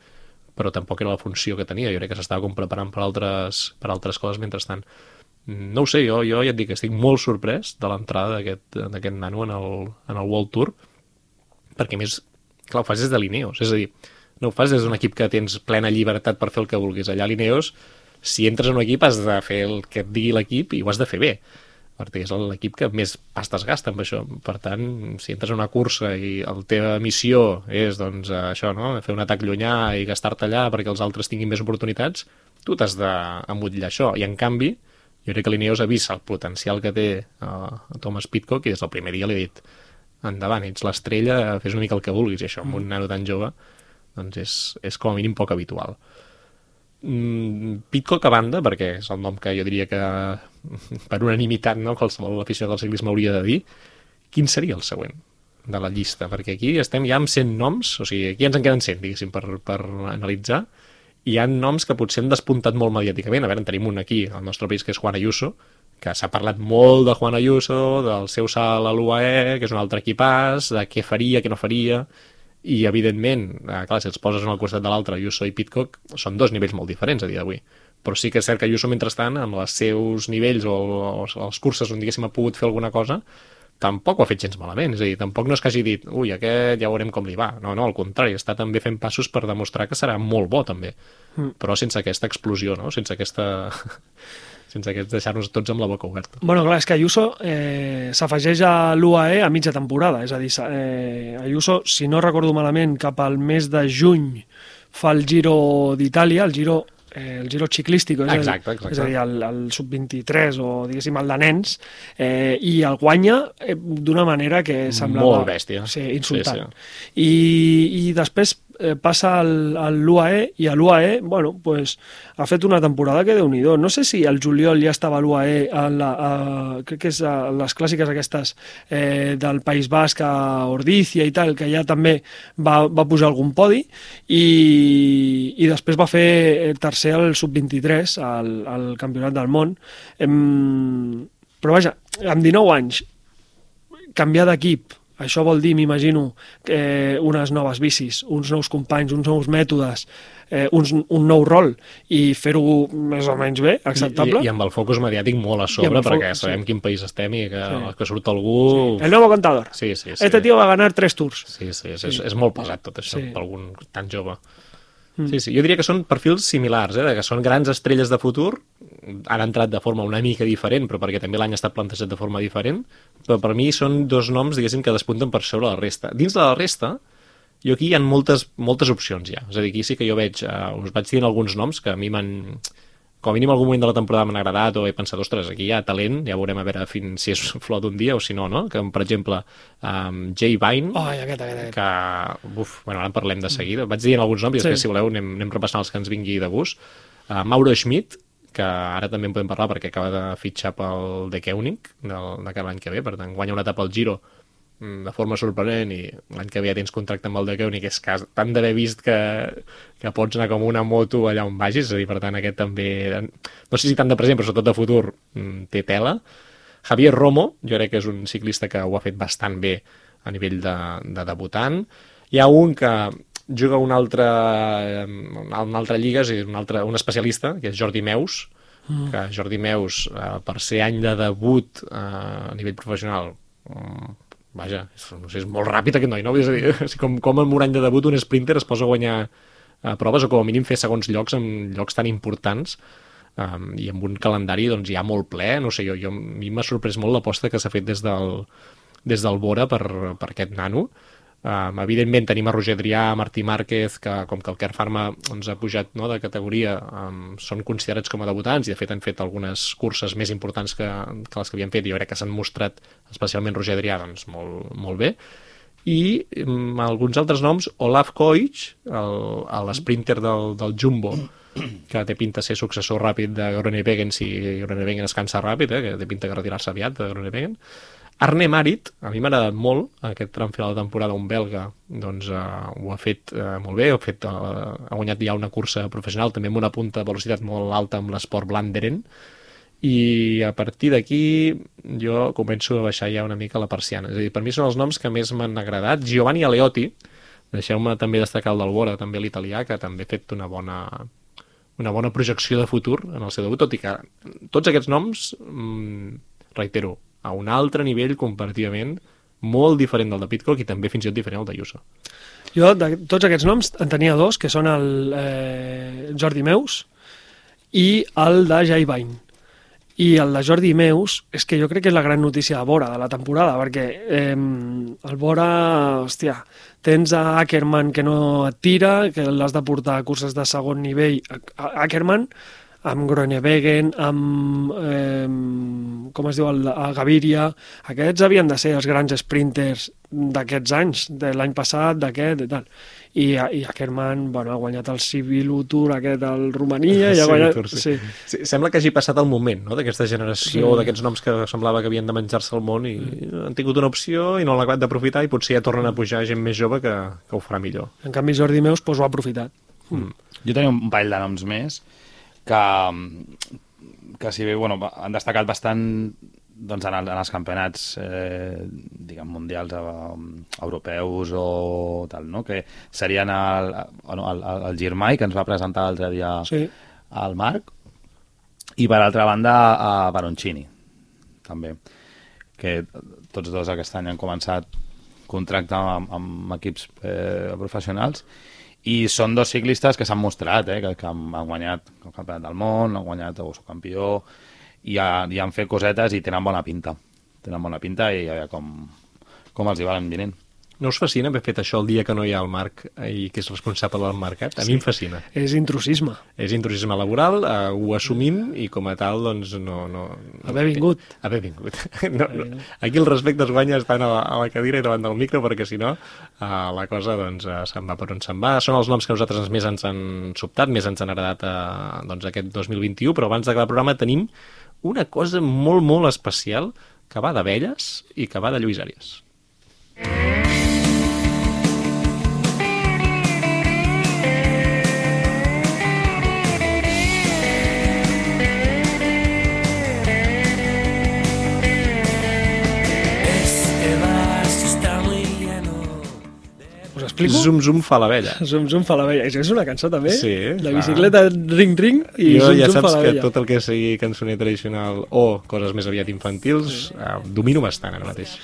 però tampoc era la funció que tenia. Jo crec que s'estava com preparant per altres, per altres coses mentrestant. No ho sé, jo, jo ja et dic que estic molt sorprès de l'entrada d'aquest nano en el, en el World Tour, perquè més, clar, ho fas des de l'Ineos, és a dir, no ho fas des d'un equip que tens plena llibertat per fer el que vulguis. Allà a l'Ineos, si entres en un equip has de fer el que et digui l'equip i ho has de fer bé perquè és l'equip que més pastes gasta amb això. Per tant, si entres a una cursa i la teva missió és doncs, això, no? fer un atac llunyà i gastar-te allà perquè els altres tinguin més oportunitats, tu t'has d'emmotllar això. I en canvi, jo crec que l'Ineos ha vist el potencial que té uh, Thomas Pitcock i des del primer dia li ha dit endavant, ets l'estrella, fes una mica el que vulguis, i això amb un nano tan jove doncs és, és com a mínim poc habitual. Mm, Pitcock a banda, perquè és el nom que jo diria que per unanimitat no, qualsevol aficionat del ciclisme hauria de dir, quin seria el següent de la llista? Perquè aquí estem ja amb 100 noms, o sigui, aquí ens en queden 100, diguéssim, per, per analitzar, i hi ha noms que potser han despuntat molt mediàticament. A veure, en tenim un aquí, al nostre país, que és Juan Ayuso, que s'ha parlat molt de Juan Ayuso, del seu salt a l'UAE, que és un altre equipàs, de què faria, què no faria, i evidentment, eh, clar, si els poses un al costat de l'altre, Ayuso i Pitcock, són dos nivells molt diferents a dia d'avui. Però sí que és cert que Ayuso, mentrestant, amb els seus nivells o, o els curses on, diguéssim, ha pogut fer alguna cosa, tampoc ho ha fet gens malament. És a dir, tampoc no és que hagi dit, ui, aquest ja veurem com li va. No, no, al contrari, està també fent passos per demostrar que serà molt bo, també. Mm. Però sense aquesta explosió, no? Sense aquesta... sense aquest deixar-nos tots amb la boca oberta. Bueno, clar, és que Ayuso eh, s'afegeix a l'UAE a mitja temporada. És a dir, eh, Ayuso, si no recordo malament, cap al mes de juny fa el Giro d'Itàlia, el Giro eh, el Giro ciclístico, és, Exacte, exacte. és a dir, el, el sub-23 o diguéssim el de nens, eh, i el guanya eh, d'una manera que semblava... Molt bèstia. Sí, insultant. Sí, I, I després eh, passa al, al l'UAE i a l'UAE, bueno, pues, ha fet una temporada que déu nhi No sé si el juliol ja estava a l'UAE, a, crec que és a les clàssiques aquestes eh, del País Basc a Ordícia i tal, que ja també va, va pujar algun podi i, i després va fer eh, tercer al sub-23 al, al Campionat del Món. Em, però vaja, amb 19 anys canviar d'equip, això vol dir, m'imagino, eh, unes noves bicis, uns nous companys, uns nous mètodes, eh, uns, un nou rol, i fer-ho més o menys bé, acceptable. I, I amb el focus mediàtic molt a I sobre, perquè focus, sabem sí. quin país estem i que, Sí. que surt algú... El nuevo contador. Sí, sí, sí. Este tío va a ganar tres tours. Sí, sí, és, és, és molt pesat tot això Sí. per algun tan jove. Mm. Sí, sí, jo diria que són perfils similars, eh, que són grans estrelles de futur, han entrat de forma una mica diferent, però perquè també l'any ha estat plantejat de forma diferent, però per mi són dos noms, diguéssim, que despunten per sobre la resta. Dins de la resta, jo aquí hi ha moltes, moltes opcions ja. És a dir, aquí sí que jo veig, uh, us vaig dient alguns noms que a mi m'han com a mínim algun moment de la temporada m'han agradat o he pensat, ostres, aquí hi ha talent, ja veurem a veure fins si és flor d'un dia o si no, no? Que, per exemple, um, Jay Vine, Ai, aquest, aquest, aquest. que, uf, bueno, ara en parlem de seguida. Vaig dient alguns noms i Sí. després, si voleu, anem, anem repassant els que ens vingui de gust. Uh, Mauro Schmidt, que ara també en podem parlar perquè acaba de fitxar pel De Keunig de cada any que ve, per tant, guanya una etapa al Giro mm, de forma sorprenent i l'any que ve ja tens contracte amb el De Keunig, és que has- t'han d'haver vist que, que pots anar com una moto allà on vagis, és a dir, per tant, aquest també, no sé si tant de present, però sobretot de futur, mm, té tela. Javier Romo, jo crec que és un ciclista que ho ha fet bastant bé a nivell de, de debutant. Hi ha un que juga una altra, eh, una altra lliga, és un, altre, un especialista, que és Jordi Meus, mm. que Jordi Meus, eh, per ser any de debut eh, a nivell professional, mm, vaja, és, és molt ràpid aquest noi, no? És a dir, com, com en un any de debut un sprinter es posa a guanyar eh, proves o com a mínim fer segons llocs en llocs tan importants um, i amb un calendari doncs, ja molt ple, no sé, jo, jo a mi m'ha sorprès molt l'aposta que s'ha fet des del, des del Bora per, per aquest nano. Um, evidentment tenim a Roger Adrià, Martí Márquez, que com que el Care Pharma ens ha pujat no, de categoria, um, són considerats com a debutants i de fet han fet algunes curses més importants que, que les que havien fet i jo crec que s'han mostrat, especialment Roger Adrià, doncs, molt, molt bé i um, alguns altres noms, Olaf Koich, el- l'sprinter del, del Jumbo, que té pinta ser successor ràpid de Groenewegen si Groenewegen es cansa ràpid, eh, que té pinta de retirar-se aviat de Groenewegen. Arne Marit, a mi m'ha agradat molt aquest tram final de temporada, un belga doncs uh, ho ha fet uh, molt bé, ha, fet, uh, ha guanyat ja una cursa professional, també amb una punta de velocitat molt alta amb l'esport Blanderen, i a partir d'aquí jo començo a baixar ja una mica la persiana. És a dir, per mi són els noms que més m'han agradat. Giovanni Aleotti, deixeu-me també destacar el del Bora, també l'italià, que també ha fet una bona, una bona projecció de futur en el seu debut, tot i que tots aquests noms, mm, reitero, a un altre nivell comparativament molt diferent del de Pitcock i també fins i tot diferent al d'Ayuso. Jo, de tots aquests noms, en tenia dos, que són el eh, Jordi Meus i el de Jai Bain. I el de Jordi Meus és que jo crec que és la gran notícia de Bora de la temporada, perquè eh, el Bora, hòstia, tens a Ackerman que no et tira, que l'has de portar a curses de segon nivell. Ackerman, amb Groenewegen, amb, eh, com es diu, el, a Gaviria, aquests havien de ser els grans sprinters d'aquests anys, de l'any passat, d'aquest i tal. I, i Ackerman, bueno, ha guanyat el Civilu Tour aquest al Romania i ha Sí, guanyat... Tour, sí. sí. Sí, sembla que hagi passat el moment no? d'aquesta generació, Sí. d'aquests noms que semblava que havien de menjar-se el món i han tingut una opció i no l'han acabat d'aprofitar i potser ja tornen a pujar gent més jove que, que ho farà millor. En canvi, Jordi Meus doncs, ho ha aprofitat. Jo tenia un parell de noms més que, que si bé bueno, han destacat bastant doncs, en, el, en els campionats eh, diguem, mundials eh, europeus o tal, no? que serien el, el, el, el Girmay, que ens va presentar l'altre dia Sí. al Marc, i per altra banda a Baroncini, també, que tots dos aquest any han començat contracte amb, amb equips eh, professionals i són dos ciclistes que s'han mostrat, eh, que, que han, han guanyat el campionat del món, han guanyat el campió i, ha, i han fet cosetes i tenen bona pinta. Tenen bona pinta i a veure com, com els hi va l'any vinent. No us fascina haver fet això el dia que no hi ha el Marc i que és responsable del mercat? A mi em fascina. És intrusisme. És intrusisme laboral, eh, ho assumim i com a tal, doncs, no... no Haver vingut. Haver vingut. No, no. Aquí el respecte es guanya estant a la, a la cadira i davant del micro, perquè si no, eh, la cosa doncs, eh, se'n va per on se'n va. Són els noms que nosaltres més ens han sobtat, més ens han agradat eh, doncs, aquest 2021, però abans d'acabar el programa tenim una cosa molt, molt especial que va d'abelles i que va de Lluís Àries. Us explico? Zum Zum fa l'abella. Zum Zum fa la vella. És una cançó també? Sí, La clar. bicicleta Ring Ring i jo Zum ja Zum fa saps la que vella. tot el que sigui cançoner tradicional o coses més aviat infantils eh, domino bastant ara mateix.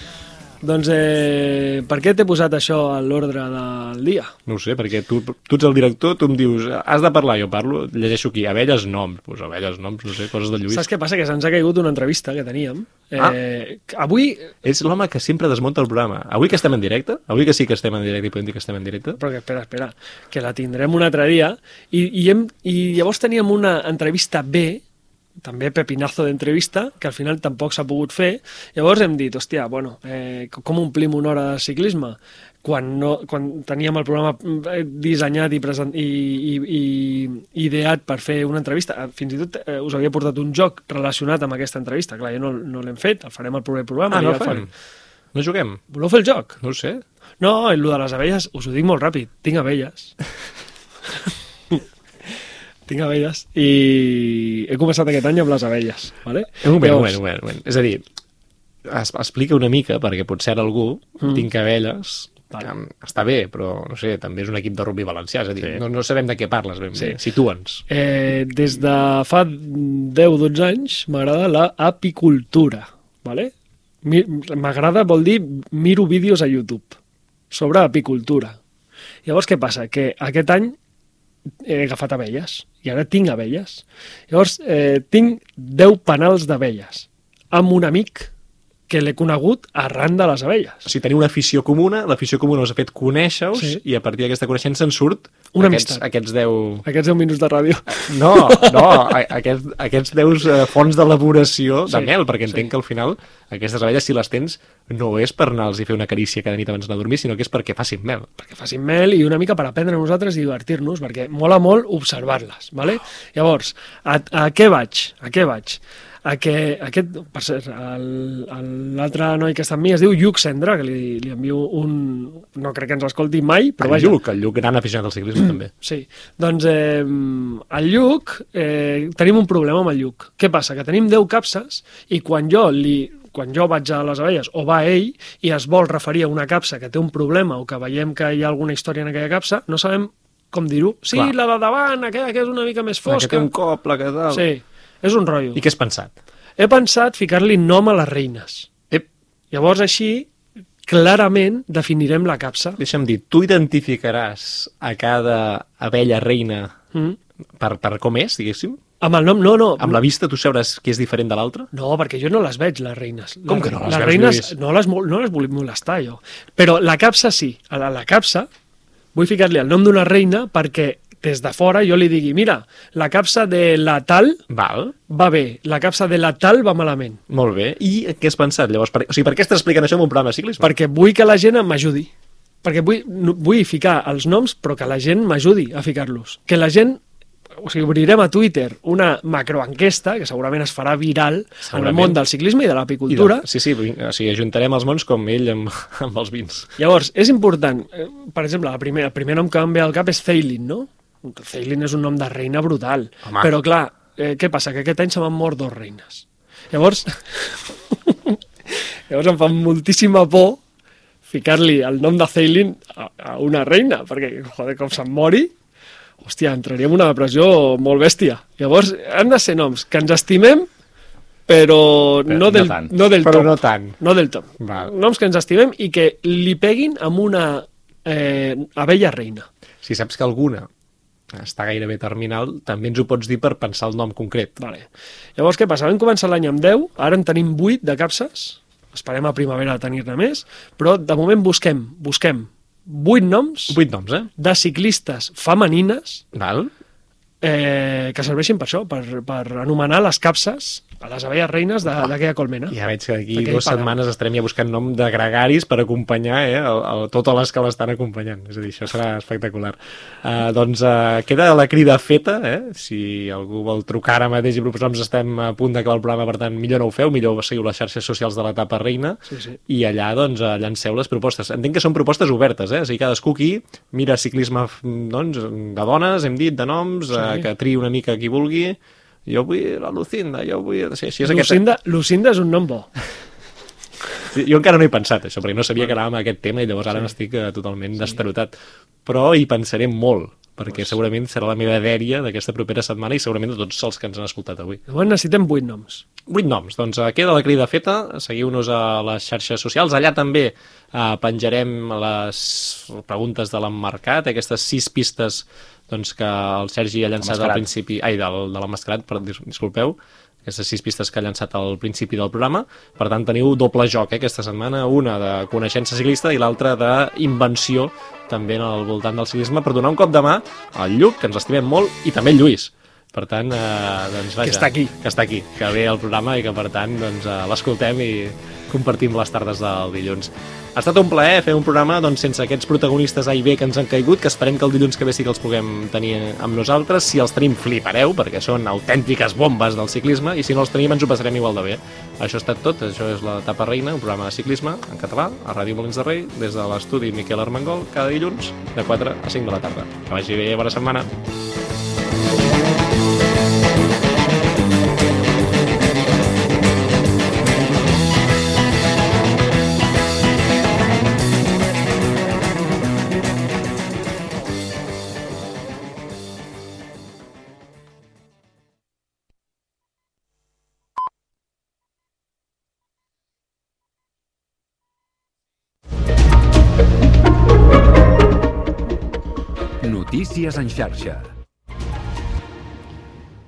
Doncs eh, per què t'he posat això a l'ordre del dia? No ho sé, perquè tu, tu ets el director, tu em dius, has de parlar, jo parlo, llegeixo aquí, abelles noms, pues abelles noms, no sé, coses de Lluís. Saps què passa? Que se'ns ha caigut una entrevista que teníem. Ah. Eh, avui, És l'home que sempre desmunta el programa. Avui que estem en directe, avui que sí que estem en directe i podem dir que estem en directe, però que, espera, espera, que la tindrem un altre dia, i, i, hem, i llavors teníem una entrevista B, també pepinazo d'entrevista, que al final tampoc s'ha pogut fer. Llavors hem dit, hòstia, bueno, eh, com omplim una hora de ciclisme? Quan, no, quan teníem el programa eh, dissenyat i, present, i, i, i ideat per fer una entrevista. Eh, Fins i tot eh, us havia portat un joc relacionat amb aquesta entrevista. Clar, jo no, no l'hem fet, el farem al proper programa. Ah, no ja el farem. No juguem? Voleu fer el joc? No ho sé. No, el de les abelles, us ho dic molt ràpid, tinc abelles. tinc abelles i he començat aquest any amb les abelles, vale? Un moment, Llavors, un moment, un moment. És a dir, es, explica una mica, perquè potser ara algú, mm. tinc abelles, que està bé, però no sé, també és un equip de rugby valencià, és a dir, sí. no, no sabem de què parles ben bé. Sí. Situa'ns. Eh, des de fa 10-12 anys m'agrada la apicultura, vale? M'agrada vol dir miro vídeos a YouTube sobre apicultura. Llavors què passa? Que aquest any he agafat abelles i ara tinc abelles. Llavors eh, tinc 10 penals d'abelles amb un amic que l'he conegut arran de les abelles. O sigui, teniu una afició comuna, l'afició comuna us ha fet conèixer-vos Sí. i a partir d'aquesta coneixença en surt Una aquests, amistat. aquests 10... Aquests 10 minuts de ràdio. No, no, a- aquests, aquests 10 eh, fonts d'elaboració de Sí, mel, perquè sí. entenc que al final aquestes abelles, si les tens, no és per anar-los i fer una carícia cada nit abans de dormir, sinó que és perquè facin mel. perquè facin mel i una mica per aprendre nosaltres i divertir-nos, perquè mola molt observar-les, vale? Llavors, a, a què vaig? A què vaig? A que aquest, per cert, l'altre noi que està amb mi es diu Lluc Cendra, que li, li envio un... No crec que ens escolti mai, però el vaja. Lluc, el Lluc, gran aficionat al ciclisme també. Sí, doncs eh, el Lluc, eh, tenim un problema amb el Lluc. Què passa? Que tenim 10 capses i quan jo li quan jo vaig a les abelles o va ell i es vol referir a una capsa que té un problema o que veiem que hi ha alguna història en aquella capsa, no sabem com dir-ho. Sí, Clar. la de davant, aquella que és una mica més La que fosca. té un cop, la que tal... Sí, és un rotllo. I què has pensat? He pensat ficar-li nom a les reines. Ep, Llavors així, clarament, definirem la capsa. deixa'm dir, tu identificaràs a cada abella reina Mm. per, per com és, diguéssim? Amb el nom, no, no. Amb la vista tu sabràs que és diferent de l'altre? No, perquè jo no les veig, les reines. Com les, que no les les veus, reines Lluís? no les, no les vull molestar, jo. Però la capsa sí. A la, la capsa vull ficar-li el nom d'una reina perquè des de fora jo li digui mira, la capsa de la tal Val, va bé, la capsa de la tal va malament. molt bé. I què has pensat, llavors? Per, o sigui, per què estàs explicant això en un programa de ciclisme? Perquè vull que la gent m'ajudi. Perquè vull, vull ficar els noms, però que la gent m'ajudi a ficar-los. Que la gent o sigui, obrirem a Twitter una macroenquesta, que segurament es farà viral en el Segurament. món del ciclisme i de l'apicultura, sí, sí, o sigui, ajuntarem els mons com ell amb, amb els vins. Llavors, és important, eh, per exemple, el primer, el primer nom que em ve al cap és Ceylin, no? Ceylin és un nom de reina brutal. Home. Però, clar, eh, què passa? Que aquest any se m'han mort dos reines. Llavors, llavors em fa moltíssima por ficar-li el nom de Ceylin a, a una reina, perquè, joder, com se'n mori, hòstia, entraria en una depressió molt bèstia. Llavors, han de ser noms que ens estimem, però, Però no, no del, tant. no del Però top. no tant. No del top. Val. Noms que ens estimem i que li peguin amb una eh, abella reina. Si saps que alguna està gairebé terminal, també ens ho pots dir per pensar el nom concret. Vale. Llavors, què passa? Vam començar l'any amb 10, ara en tenim 8 de capses. esperem a primavera tenir-ne més, però de moment busquem, busquem vuit noms Vuit noms, eh? de ciclistes femenines Val? eh, que serveixin per això, per, per anomenar les capses a les abelles reines d'aquella colmena. Ja veig que D'aquell dues palau. setmanes estarem ja buscant nom de gregaris per acompanyar eh, el, el, totes les que l'estan acompanyant. És a dir, això serà espectacular. Uh, doncs uh, queda la crida feta, eh? si algú vol trucar ara mateix i proposar-nos estem a punt d'acabar el programa, per tant, millor no ho feu, millor seguiu les xarxes socials de l'etapa reina Sí, sí. i allà doncs eh, llanceu les propostes. Entenc que són propostes obertes, eh? O sigui, cadascú aquí mira ciclisme doncs, de dones, hem dit, de noms, sí. eh, que triï una mica qui vulgui. Jo vull la Lucinda, jo vull... Sí, sí, és aquesta... Lucinda, Lucinda és un nom bo. Sí, jo encara no he pensat, això, perquè no sabia que anàvem a aquest tema i llavors ara n'estic eh, totalment sí. destarotat. Però hi pensaré molt, perquè segurament serà la meva dèria d'aquesta propera setmana i segurament de tots els que ens han escoltat avui. Llavors necessitem vuit noms. Vuit noms, doncs eh, queda la crida feta, seguiu-nos a les xarxes socials, allà també eh, penjarem les preguntes de l'emmarcat, aquestes sis pistes doncs, que el Sergi ha llançat al principi, ai, del, de l'emmascarat, disculpeu, aquestes sis pistes que ha llançat al principi del programa, per tant teniu doble joc eh, aquesta setmana, una de coneixença ciclista i l'altra d'invenció també en el voltant del ciclisme, per donar un cop de mà al Lluc, que ens estimem molt, i també al Lluís. Per tant, eh, doncs, vaja, està aquí. Que està aquí, que ve el programa i que, per tant, doncs, eh, l'escoltem i compartim les tardes del dilluns. Ha estat un plaer fer un programa doncs, sense aquests protagonistes A i B que ens han caigut, que esperem que el dilluns que ve sí que els puguem tenir amb nosaltres. Si els tenim, flipareu, perquè són autèntiques bombes del ciclisme, i si no els tenim ens ho passarem igual de bé. Això ha estat tot, això és la Tapa Reina, un programa de ciclisme en català, a Ràdio Molins de Rei, des de l'estudi Miquel Armengol, cada dilluns, de 4 a 5 de la tarda. Que vagi bé, bona setmana. Notícies en xarxa.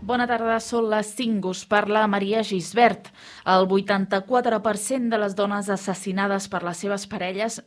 Bona tarda, són les 5, us parla Maria Gisbert. El 84% de les dones assassinades per les seves parelles